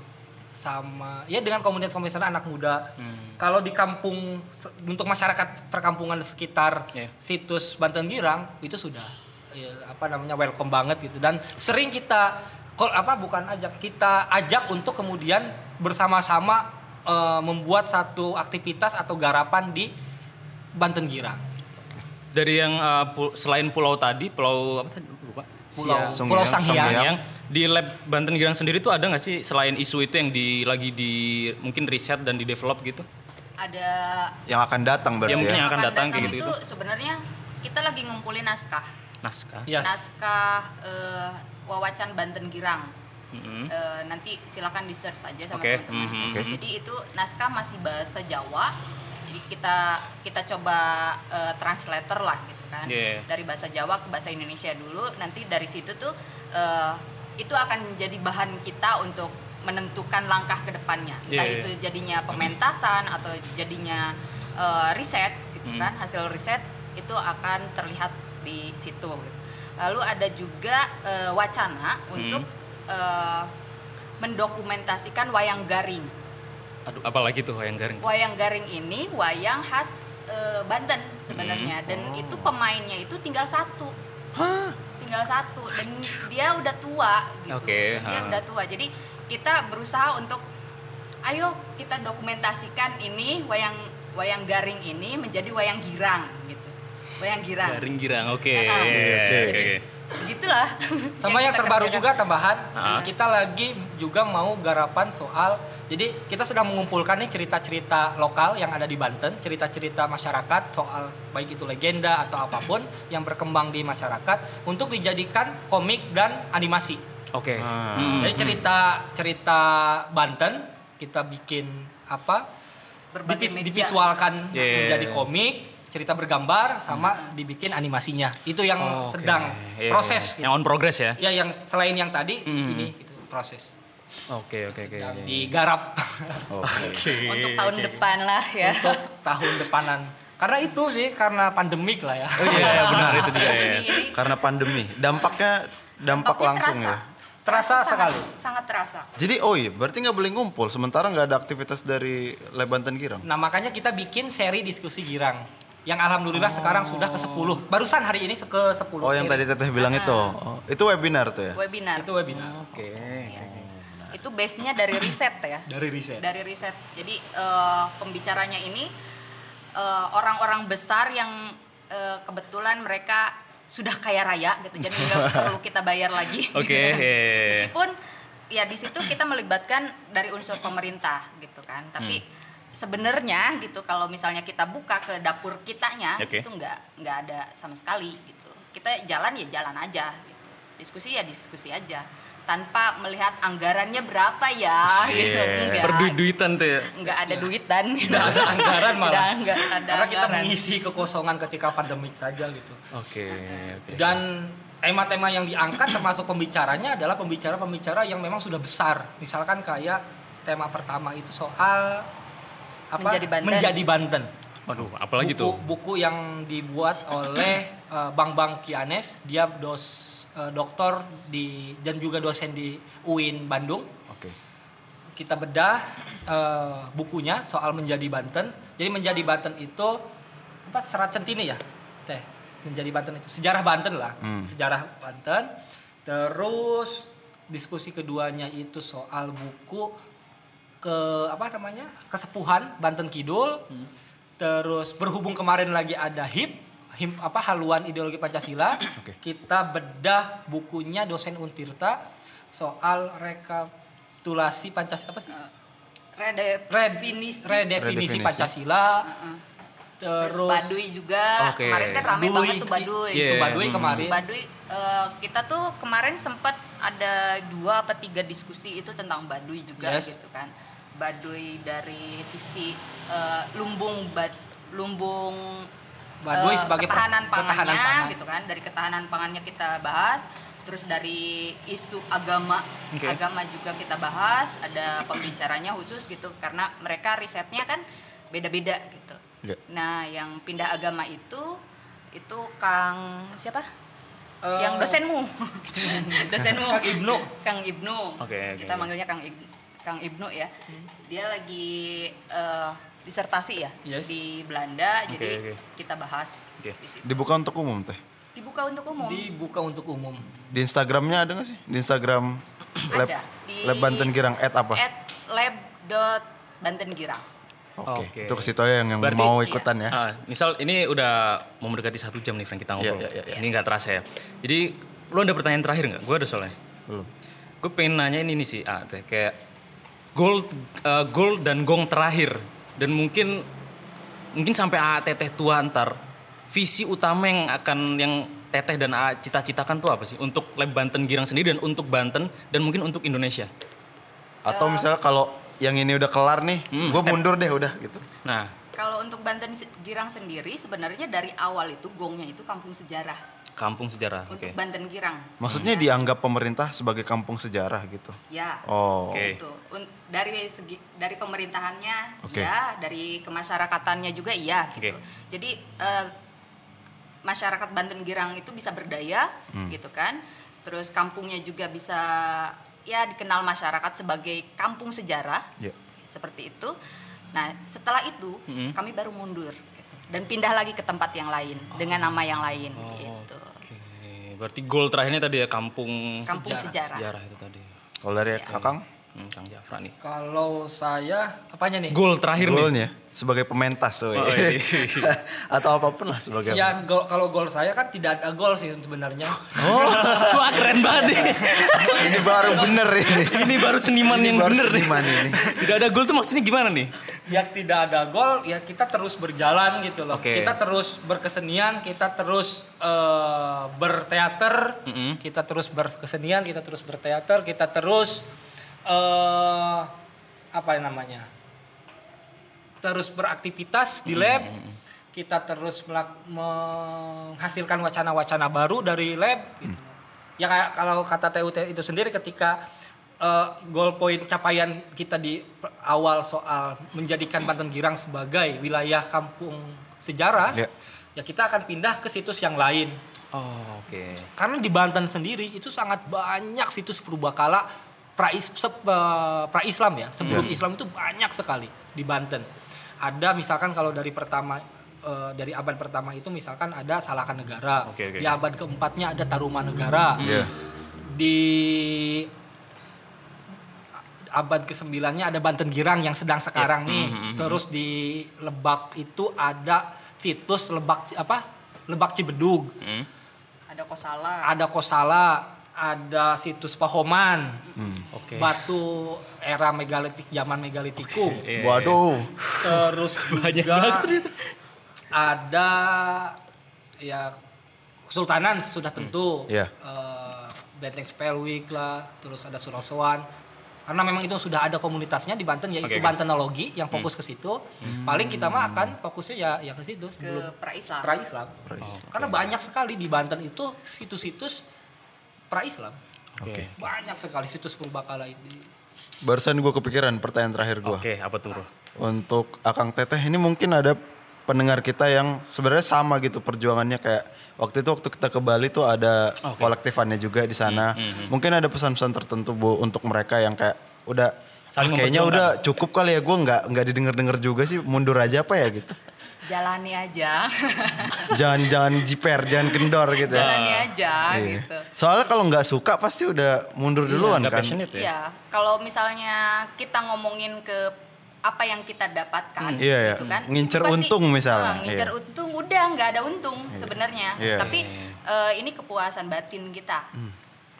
Sama ya dengan komunitas-komunitas anak muda. Hmm. Kalau di kampung untuk masyarakat perkampungan sekitar Iya. situs Banten Girang itu sudah ya, apa namanya welcome banget gitu dan sering kita kol apa bukan ajak kita ajak untuk kemudian bersama-sama eh, membuat satu aktivitas atau garapan di Banten Girang. Dari yang uh, pu- selain pulau tadi, pulau apa tadi lupa? Pulau Siang. Pulau Songhyang, Sanghyang. Di lab Banten Girang sendiri tuh ada nggak sih selain isu itu yang di lagi di mungkin riset dan di develop gitu? ada Yang akan datang berarti Yang mungkin ya? yang akan datang kayak itu gitu-gitu. sebenarnya kita lagi ngumpulin naskah. Naskah. Yes. Naskah eh, wawacan Banten Girang. Mm-mm. Eh, nanti silakan di search aja sama Oke, teman-teman. mhm, Oke. Jadi itu naskah masih bahasa Jawa. Jadi kita kita coba eh, translator lah gitu kan. Yeah. Dari bahasa Jawa ke bahasa Indonesia dulu. Nanti dari situ tuh eh, itu akan menjadi bahan kita untuk menentukan langkah ke depannya. Entah Yeah. itu jadinya pementasan atau jadinya eh, riset gitu Hmm. kan. Hasil riset itu akan terlihat di situ. gitu. Lalu ada juga eh, wacana untuk eh, mendokumentasikan wayang garing. Aduh, apalagi tuh yang garing. Wayang garing ini wayang khas eh, Banten sebenarnya dan Oh. itu pemainnya itu tinggal satu. Tinggal satu dan dia udah tua gitu. Oke, Dia ha. udah tua. Jadi kita berusaha untuk ayo kita dokumentasikan ini wayang wayang garing ini menjadi wayang girang gitu. Wayang girang. Garing girang, oke. Ah, ah. Oke, oke. Oke, oke. Begitulah. Sama yang terbaru kerjakan. juga tambahan, Ah. kita lagi juga mau garapan soal jadi kita sedang mengumpulkan nih cerita-cerita lokal yang ada di Banten, cerita-cerita masyarakat soal baik itu legenda atau apa pun yang berkembang di masyarakat untuk dijadikan komik dan animasi. Oke. Ah. Hmm, Jadi cerita cerita Banten kita bikin apa? Berbagai dipis- media. Yeah. menjadi komik, cerita bergambar sama dibikin animasinya. Itu yang Oh, oke. sedang Iya, proses. iya. Yang on progress ya. Ya yang selain yang tadi Hmm. ini itu proses Oke, oke, oke. digarap Oke. Oke, Untuk tahun oke. depan lah ya. untuk tahun depanan. Karena itu sih karena pandemik lah ya. Oh iya, iya, benar itu juga ya. Karena pandemi, dampaknya dampak dampaknya langsung terasa. ya. Terasa sangat- sekali. Sangat terasa. Jadi oh iya, berarti nggak boleh ngumpul. Sementara nggak ada aktivitas dari Lebanten Girang. Nah makanya kita bikin seri diskusi girang. Yang alhamdulillah sekarang sudah ke 10. Barusan hari ini ke 10. Oh yang seri. tadi teteh bilang itu. Oh, itu webinar tuh ya. Webinar. itu webinar Oke. Itu base-nya dari riset ya. dari riset. Dari riset. Jadi eh, pembicaranya ini eh, orang-orang besar yang eh, kebetulan mereka sudah kaya raya gitu. Jadi nggak perlu kita bayar lagi. Oke, gitu iya, iya, iya. Meskipun ya di situ kita melibatkan dari unsur pemerintah gitu kan. Tapi Hmm. Sebenarnya gitu kalau misalnya kita buka ke dapur kitanya Oke. itu nggak nggak ada sama sekali gitu. Kita jalan ya jalan aja gitu. Diskusi ya diskusi aja tanpa melihat anggarannya berapa ya gitu. Iya. Enggak. Perduit-duitan tuh ya. Nggak ada duit dan Nggak ada anggaran malah. Nggak, nggak ada Karena kita anggaran. mengisi kekosongan ketika pandemik saja gitu. Oke, oke. Dan tema-tema yang diangkat termasuk pembicaranya adalah pembicara-pembicara yang memang sudah besar. Misalkan kayak tema pertama itu soal apa? Menjadi Banten. Menjadi Banten. Waduh, apalagi buku, tuh? Buku yang dibuat oleh eh, Bang Bang Kianes, dia dos eh, doktor di dan juga dosen di UIN Bandung. Oke. Kita bedah eh, bukunya soal menjadi Banten. Jadi menjadi Banten itu apa serat centini ya, teh. Menjadi Banten itu sejarah Banten lah, Hmm. sejarah Banten. Terus diskusi keduanya itu soal buku ke apa namanya kesepuhan Banten Kidul. Terus berhubung kemarin lagi ada HIP, HIP apa haluan ideologi Pancasila. Oke. Kita bedah bukunya dosen Untirta soal rekapitulasi Pancasila apa sih? Redefinisi. Redefinisi, redefinisi Redefinisi. Pancasila. Terus Terus Baduy juga Oke. kemarin kan rame Baduy, banget tuh Baduy. Isu Iya. Baduy Hmm. kemarin. Baduy eh, kita tuh kemarin sempat ada dua apa tiga diskusi itu tentang Baduy juga Yes. gitu kan. Baduy dari sisi eh, lumbung bad, lumbung Baduy eh, sebagai per- ketahanan pangannya ketahanan pangan. gitu kan. Dari ketahanan pangannya kita bahas. Terus dari isu agama, Oke. agama juga kita bahas. Ada pembicaranya khusus gitu karena mereka risetnya kan beda-beda gitu. Ya. Nah, yang pindah agama itu itu Kang siapa? Eh, yang dosenmu. dosenmu. Kang Ibnu. Kang Ibnu. Oke, oke, Kita manggilnya Kang Ib- Kang Ibnu ya. Dia lagi eh, disertasi ya Yes. di Belanda Oke, jadi oke. kita bahas Oke. di situ. Dibuka untuk umum teh. Dibuka untuk umum. dibuka untuk umum. Di Instagramnya ada nggak sih? Di Instagram Lab, Ada. Di- Lab Banten Girang at apa? At lab.bantengirang. Oke. Oke. Itu ke situ aja yang, yang Berarti- mau ikutan ya. Ah, misal ini udah mau mendekati satu jam nih Frank kita ngobrol. Iya, iya, iya. Ini nggak terasa ya. Jadi lo ada pertanyaan terakhir nggak? Gue ada soalnya. Belum. Gue pengen nanya ini nih sih, ah, teh kayak goal, eh, goal dan gong terakhir. Dan mungkin mungkin sampai ah, teteh tua antar visi utama yang akan yang teteh dan ah, cita-citakan tuh apa sih? Untuk Lab Banten Girang sendiri dan untuk Banten dan mungkin untuk Indonesia. Atau misalnya kalau yang ini udah kelar nih, Hmm, gue mundur deh udah gitu. Nah, Kalau untuk Banten Girang sendiri sebenarnya dari awal itu gongnya itu kampung sejarah kampung sejarah, oke. untuk Banten Girang. Maksudnya dianggap pemerintah sebagai kampung sejarah gitu. Ya. Oh. Oke. Gitu. Dari segi dari pemerintahannya Oke. ya, dari kemasyarakatannya juga iya gitu. Oke. Jadi eh, masyarakat Banten Girang itu bisa berdaya Hmm. gitu kan. Terus kampungnya juga bisa ya dikenal masyarakat sebagai kampung sejarah Ya. seperti itu. Nah, setelah itu Mm-mm. kami baru mundur gitu. dan pindah lagi ke tempat yang lain dengan nama yang lain Oh, gitu. Berarti goal terakhirnya tadi ya kampung Kampung sejarah. sejarah itu tadi. Kalau dari Ya. Kakang? Hmm, Kang Jafra nih. Kalau saya apanya nih? Gol terakhir nih. Golnya sebagai pementas. Oh, iya. Atau apa pun lah sebagai Ya gol, kalau gol saya kan tidak ada gol sih sebenarnya. Wah keren banget nih. ini baru bener ini. Ini baru seniman Ini yang baru bener nih. seniman ini. Tidak ada gol tuh maksudnya gimana nih? ya tidak ada gol, ya kita terus berjalan gitu loh. Oke. Kita terus berkesenian, kita terus eh, berteater, Mm-mm. kita terus berkesenian, kita terus berteater, kita terus eh apa namanya? Terus beraktivitas di lab. Kita terus menghasilkan wacana-wacana baru dari lab gitu. Ya kayak kalau kata TUT itu sendiri ketika eh, goal point capaian kita di awal soal menjadikan Banten Girang sebagai wilayah kampung sejarah, Ya. ya kita akan pindah ke situs yang lain. Oh oke. Karena di Banten sendiri itu sangat banyak situs purbakala pra, pra Islam ya. Sebelum Islam itu banyak sekali di Banten. Ada misalkan kalau dari pertama eh, dari abad pertama itu misalkan ada Salakan Negara. Oke, oke. Di abad keempatnya ada Taruman Negara. Iya. Di abad ke-9-nya ada Banten Girang yang sedang sekarang Iya. nih. Mm-hmm, Terus di Lebak itu ada situs Lebak apa? Lebak Cibedug. Hmm. Ada kosala. Ada Kosala, ada situs Pahoman. Oke. Batu era megalitik zaman megalitikum. Iya, Waduh. Terus Banyak juga banget ada ya Kesultanan sudah tentu. Iya. Eh, Benteng Spellwick lah, terus ada Surosoan. Karena memang itu sudah ada komunitasnya di Banten yaitu oke. Bantenologi yang fokus ke situ. Paling kita mah akan fokusnya ya ya ke situ ke pra-Islam. pra-Islam. Karena banyak sekali di Banten itu situs-situs pra-Islam. Oke. Banyak sekali situs purbakala itu. Barusan gue kepikiran pertanyaan terakhir gue. Oke, apa tuh, Bro? Untuk Akang Teteh ini mungkin ada pendengar kita yang sebenarnya sama gitu perjuangannya kayak waktu itu waktu kita ke Bali tuh ada Oke. kolektifannya juga di sana. Mungkin ada pesan-pesan tertentu Bu untuk mereka yang kayak udah Saling "Ah, kayaknya memperjuangkan." udah cukup kali ya gue nggak nggak didengar-dengar juga sih mundur aja apa ya gitu. Jalani aja. jangan jangan jiper, jangan kendor gitu ya. Jalani aja Iya. gitu. Soalnya kalau nggak suka pasti udah mundur duluan Nggak kan. passionate ya? Iya, kalau misalnya kita ngomongin ke apa yang kita dapatkan, Iya, iya. gitu kan? Ngincer pasti- untung misalnya, Ah, ngincer iya. untung, udah nggak ada untung sebenarnya. Iya. Tapi eh, ini kepuasan batin kita.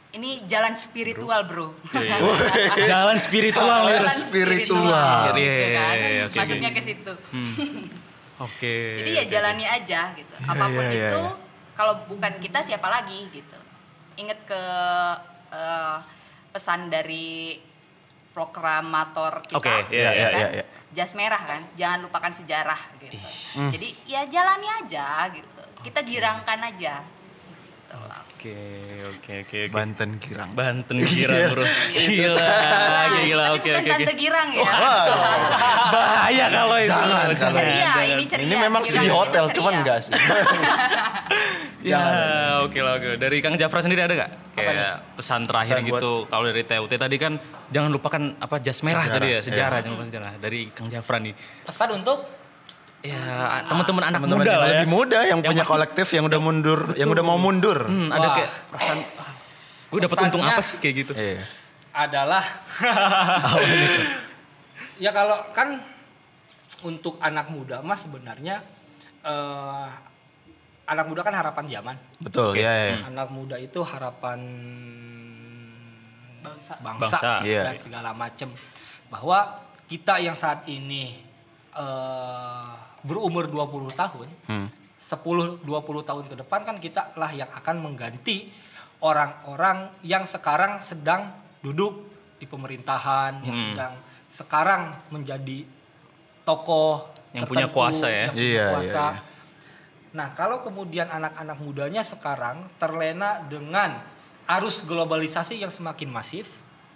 Ini jalan spiritual, bro. Jalan spiritual Jalan ya. spiritual. gitu Iya, iya, kan? iya, oke, Maksudnya ke situ. Oke. Jadi ya oke, jalani aja gitu. Apa pun iya, iya, itu, iya. kalau bukan kita siapa lagi gitu. Ingat ke eh, pesan dari proklamator kita. Oke, iya, ya iya, kan? iya, iya. Jas merah kan, jangan lupakan sejarah gitu. Jadi ya jalani aja gitu. Kita girangkan aja. Oke, oke, oke, oke. Banten Girang. Banten kira, Bro. Gila, gila, Tapi oke, oke, oke. tante girang ya. Bahaya kalau itu. Jangan, jangan. ceria, ini ceria. Ini memang sih di Girang hotel, ceria. cuman enggak sih. Ya, oke lah, oke. Dari Kang Jafra sendiri ada gak? Kayak pesan terakhir gitu. Kalau dari TUT tadi kan jangan lupakan apa jas merah Sejarah, tadi ya, iya. sejarah, jangan lupa sejarah. Dari Kang Jafra nih. Pesan untuk Ya, teman-teman anak Teman-teman muda yang lah ya. lebih muda yang, punya pasti- kolektif yang udah mundur, yang udah mau mundur. Hmm, ada Wah. kayak perasaan gue dapat untung apa sih kayak gitu. Iya. adalah ya kalau kan untuk anak muda mas sebenarnya eh, anak muda kan harapan zaman Betul, ya, ya. anak muda itu harapan Bangsa. bangsa, Bangsa. Iya. dan segala macam bahwa kita yang saat ini eh, berumur 20 tahun Hmm. 10 20 tahun ke depan kan kita lah yang akan mengganti orang-orang yang sekarang sedang duduk di pemerintahan yang Hmm. sedang sekarang menjadi tokoh Yang punya tertentu, kuasa ya. yang punya Iya, iya, kuasa. iya. Nah, kalau kemudian anak-anak mudanya sekarang terlena dengan arus globalisasi yang semakin masif,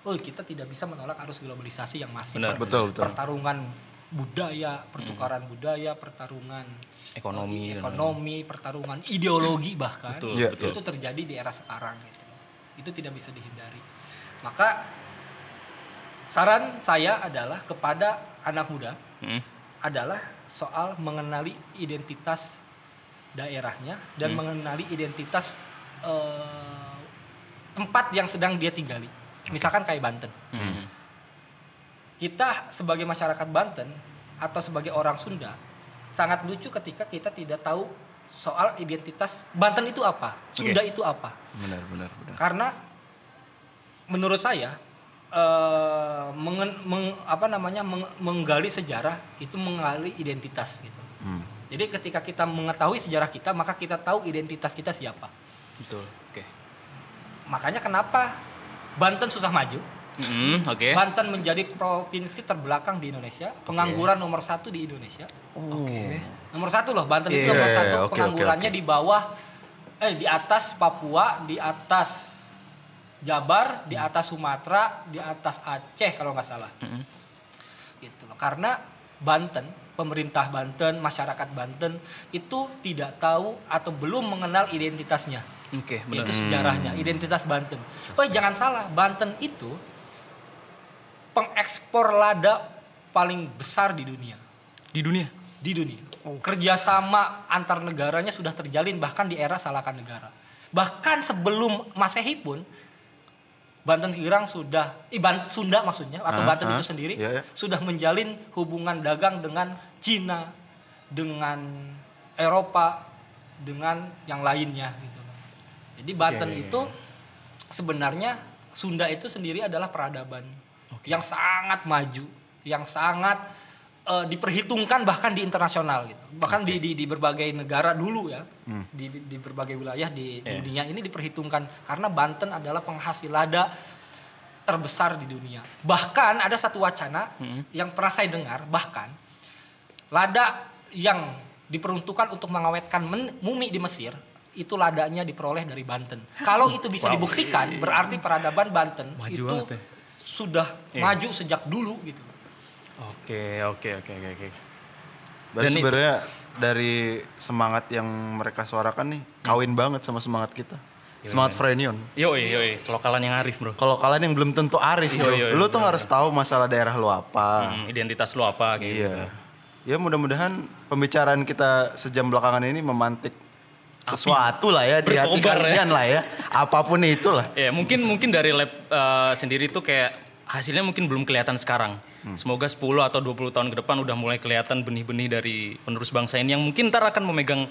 oh kita tidak bisa menolak arus globalisasi yang masif. Benar. Betul, betul. Pertarungan budaya, pertukaran budaya, pertarungan Ekonomi dan- ekonomi, pertarungan ideologi bahkan Betul, Iya, betul. itu terjadi di era sekarang gitu. Itu tidak bisa dihindari. Maka saran saya adalah kepada anak muda Hmm. adalah soal mengenali identitas daerahnya dan mengenali identitas eh, tempat yang sedang dia tinggali. Misalkan kayak Banten. Hmm. Kita sebagai masyarakat Banten atau sebagai orang Sunda sangat lucu ketika kita tidak tahu soal identitas Banten itu apa, Sunda itu apa. Benar, benar, benar. Karena menurut saya eh, mengen- meng- apa namanya meng- menggali sejarah itu menggali identitas gitu. Hmm. Jadi ketika kita mengetahui sejarah kita, maka kita tahu identitas kita siapa. Betul. Oke. Makanya kenapa Banten susah maju? Mm, Oke. Banten menjadi provinsi terbelakang di Indonesia, pengangguran nomor satu di Indonesia. Oke. Nomor satu loh, Banten itu Iya, nomor iya, satu, iya, oke, penganggurannya oke, oke. di bawah, eh di atas Papua, di atas Jabar, di atas Sumatera, di atas Aceh kalau nggak salah. Gitu loh. Karena Banten, pemerintah Banten, masyarakat Banten itu tidak tahu atau belum mengenal identitasnya. Oke, benar. Itu sejarahnya, identitas Banten. Oh jangan salah, Banten itu pengekspor lada paling besar di dunia. Di dunia. Di dunia. Kerjasama antar negaranya sudah terjalin bahkan di era Salakan Negara. Bahkan sebelum Masehi pun Banten Girang sudah, eh, Sunda maksudnya atau Ah, Banten ah, itu sendiri iya, iya. sudah menjalin hubungan dagang dengan Cina, dengan Eropa, dengan yang lainnya gitu. Jadi Banten Oke. itu sebenarnya Sunda itu sendiri adalah peradaban yang sangat maju, yang sangat eh, diperhitungkan bahkan di internasional gitu. Bahkan di, di di berbagai negara dulu ya. Di, di di berbagai wilayah di Iya. dunia ini diperhitungkan karena Banten adalah penghasil lada terbesar di dunia. Bahkan ada satu wacana yang pernah saya dengar bahkan lada yang diperuntukkan untuk mengawetkan men- mumi di Mesir itu ladanya diperoleh dari Banten. Kalau itu bisa dibuktikan berarti peradaban Banten Maju itu banget ya. Sudah Iya. maju sejak dulu gitu. Oke, oke, oke, oke, oke. Itu- sebenarnya dari semangat yang mereka suarakan nih kawin banget sama semangat kita. Semangat Frenion. Yoi, yoi, kelokalan yang arif, Bro. Kalau kalian yang belum tentu arif, Iya, bro. iya, iya, lu tuh harus tahu masalah daerah lu apa. Hmm, identitas lu apa kayak gitu. Iya. Ya mudah-mudahan pembicaraan kita sejam belakangan ini memantik sesuatu lah ya di hati ya. kalian lah ya. Apa pun itulah. Ya, mungkin mungkin dari lab eh, sendiri tuh kayak hasilnya mungkin belum kelihatan sekarang. Semoga 10 atau 20 tahun ke depan udah mulai kelihatan benih-benih dari penerus bangsa ini yang mungkin ntar akan memegang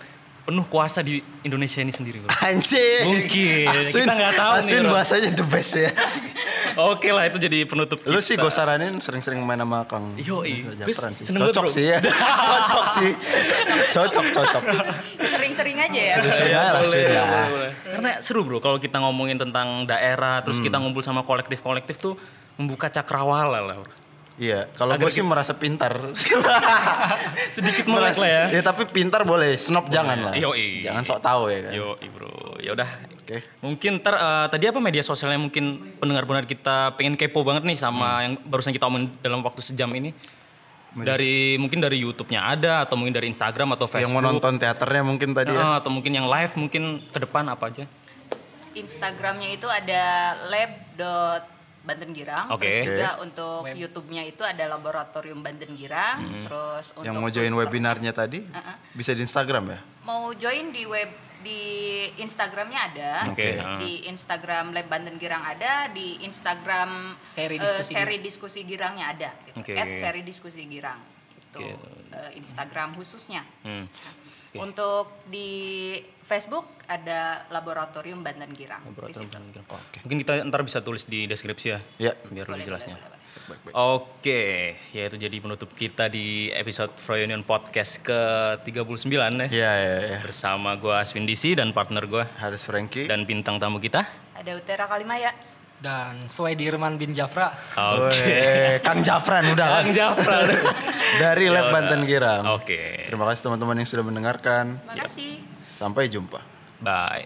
penuh kuasa di Indonesia ini sendiri, Bro. Anjing. Mungkin. Aswin, Kita nggak tahu nih, Aswin bro. bahasanya the best ya. Oke lah, itu jadi penutup Lu sih gue saranin sering-sering main sama Kang sih. seneng Cocok bro. sih ya. cocok sih. Cocok, cocok. Sering-sering aja ya. Sering aja lah, boleh, sudah. boleh, boleh. Karena seru bro kalau kita ngomongin tentang daerah, terus kita ngumpul sama kolektif-kolektif tuh membuka cakrawala lah. Bro. Iya, kalau gue sih merasa pintar. Sedikit melek Merasa- lah ya. Ya tapi pintar boleh, snob jangan lah. Yoi. Jangan sok tahu ya kan. Yo, bro. Ya udah. Oke. Mungkin ntar eh, tadi apa media sosialnya mungkin pendengar-pendengar kita pengen kepo banget nih sama yang barusan kita omongin dalam waktu sejam ini. Dari mungkin dari YouTube-nya ada atau mungkin dari Instagram atau Yang Facebook. mau nonton teaternya mungkin tadi ya. Atau mungkin yang live mungkin ke depan apa aja. Instagramnya itu ada lab.Banten Girang. Oke. Terus juga Oke. untuk Web. YouTube-nya itu ada Laboratorium Banten Girang. Terus untuk Yang mau join Twitter- webinarnya tadi Uh-uh. bisa di Instagram ya. mau join di web di Instagramnya ada, ah. di Instagram Lab Banten Girang ada, di Instagram Seri eh, diskusi seri diskusi Girangnya ada, gitu. Oke. At seri diskusi Girang itu Oke. eh, Instagram khususnya. Hmm. Oke. Untuk di Facebook ada Laboratorium Banten Girang. Di Laboratorium situ. Banten Girang. Mungkin kita ntar bisa tulis di deskripsi ya. Ya. Biar lebih jelasnya. boleh, boleh. Oke, ya itu jadi penutup kita di episode Froyonion Podcast ke-39 ya. Iya, iya, iya. Bersama gue Aswin DC dan partner gue Haris Franky. dan bintang tamu kita. Ada Utara Kalimaya. Dan Suedirman bin Jafra Oke. Weh, Kang Jafran udah kan? Kang Jafra. Dari Lab. Banten Girang. Oke. Terima kasih teman-teman yang sudah mendengarkan. Terima kasih. Sampai jumpa. Bye.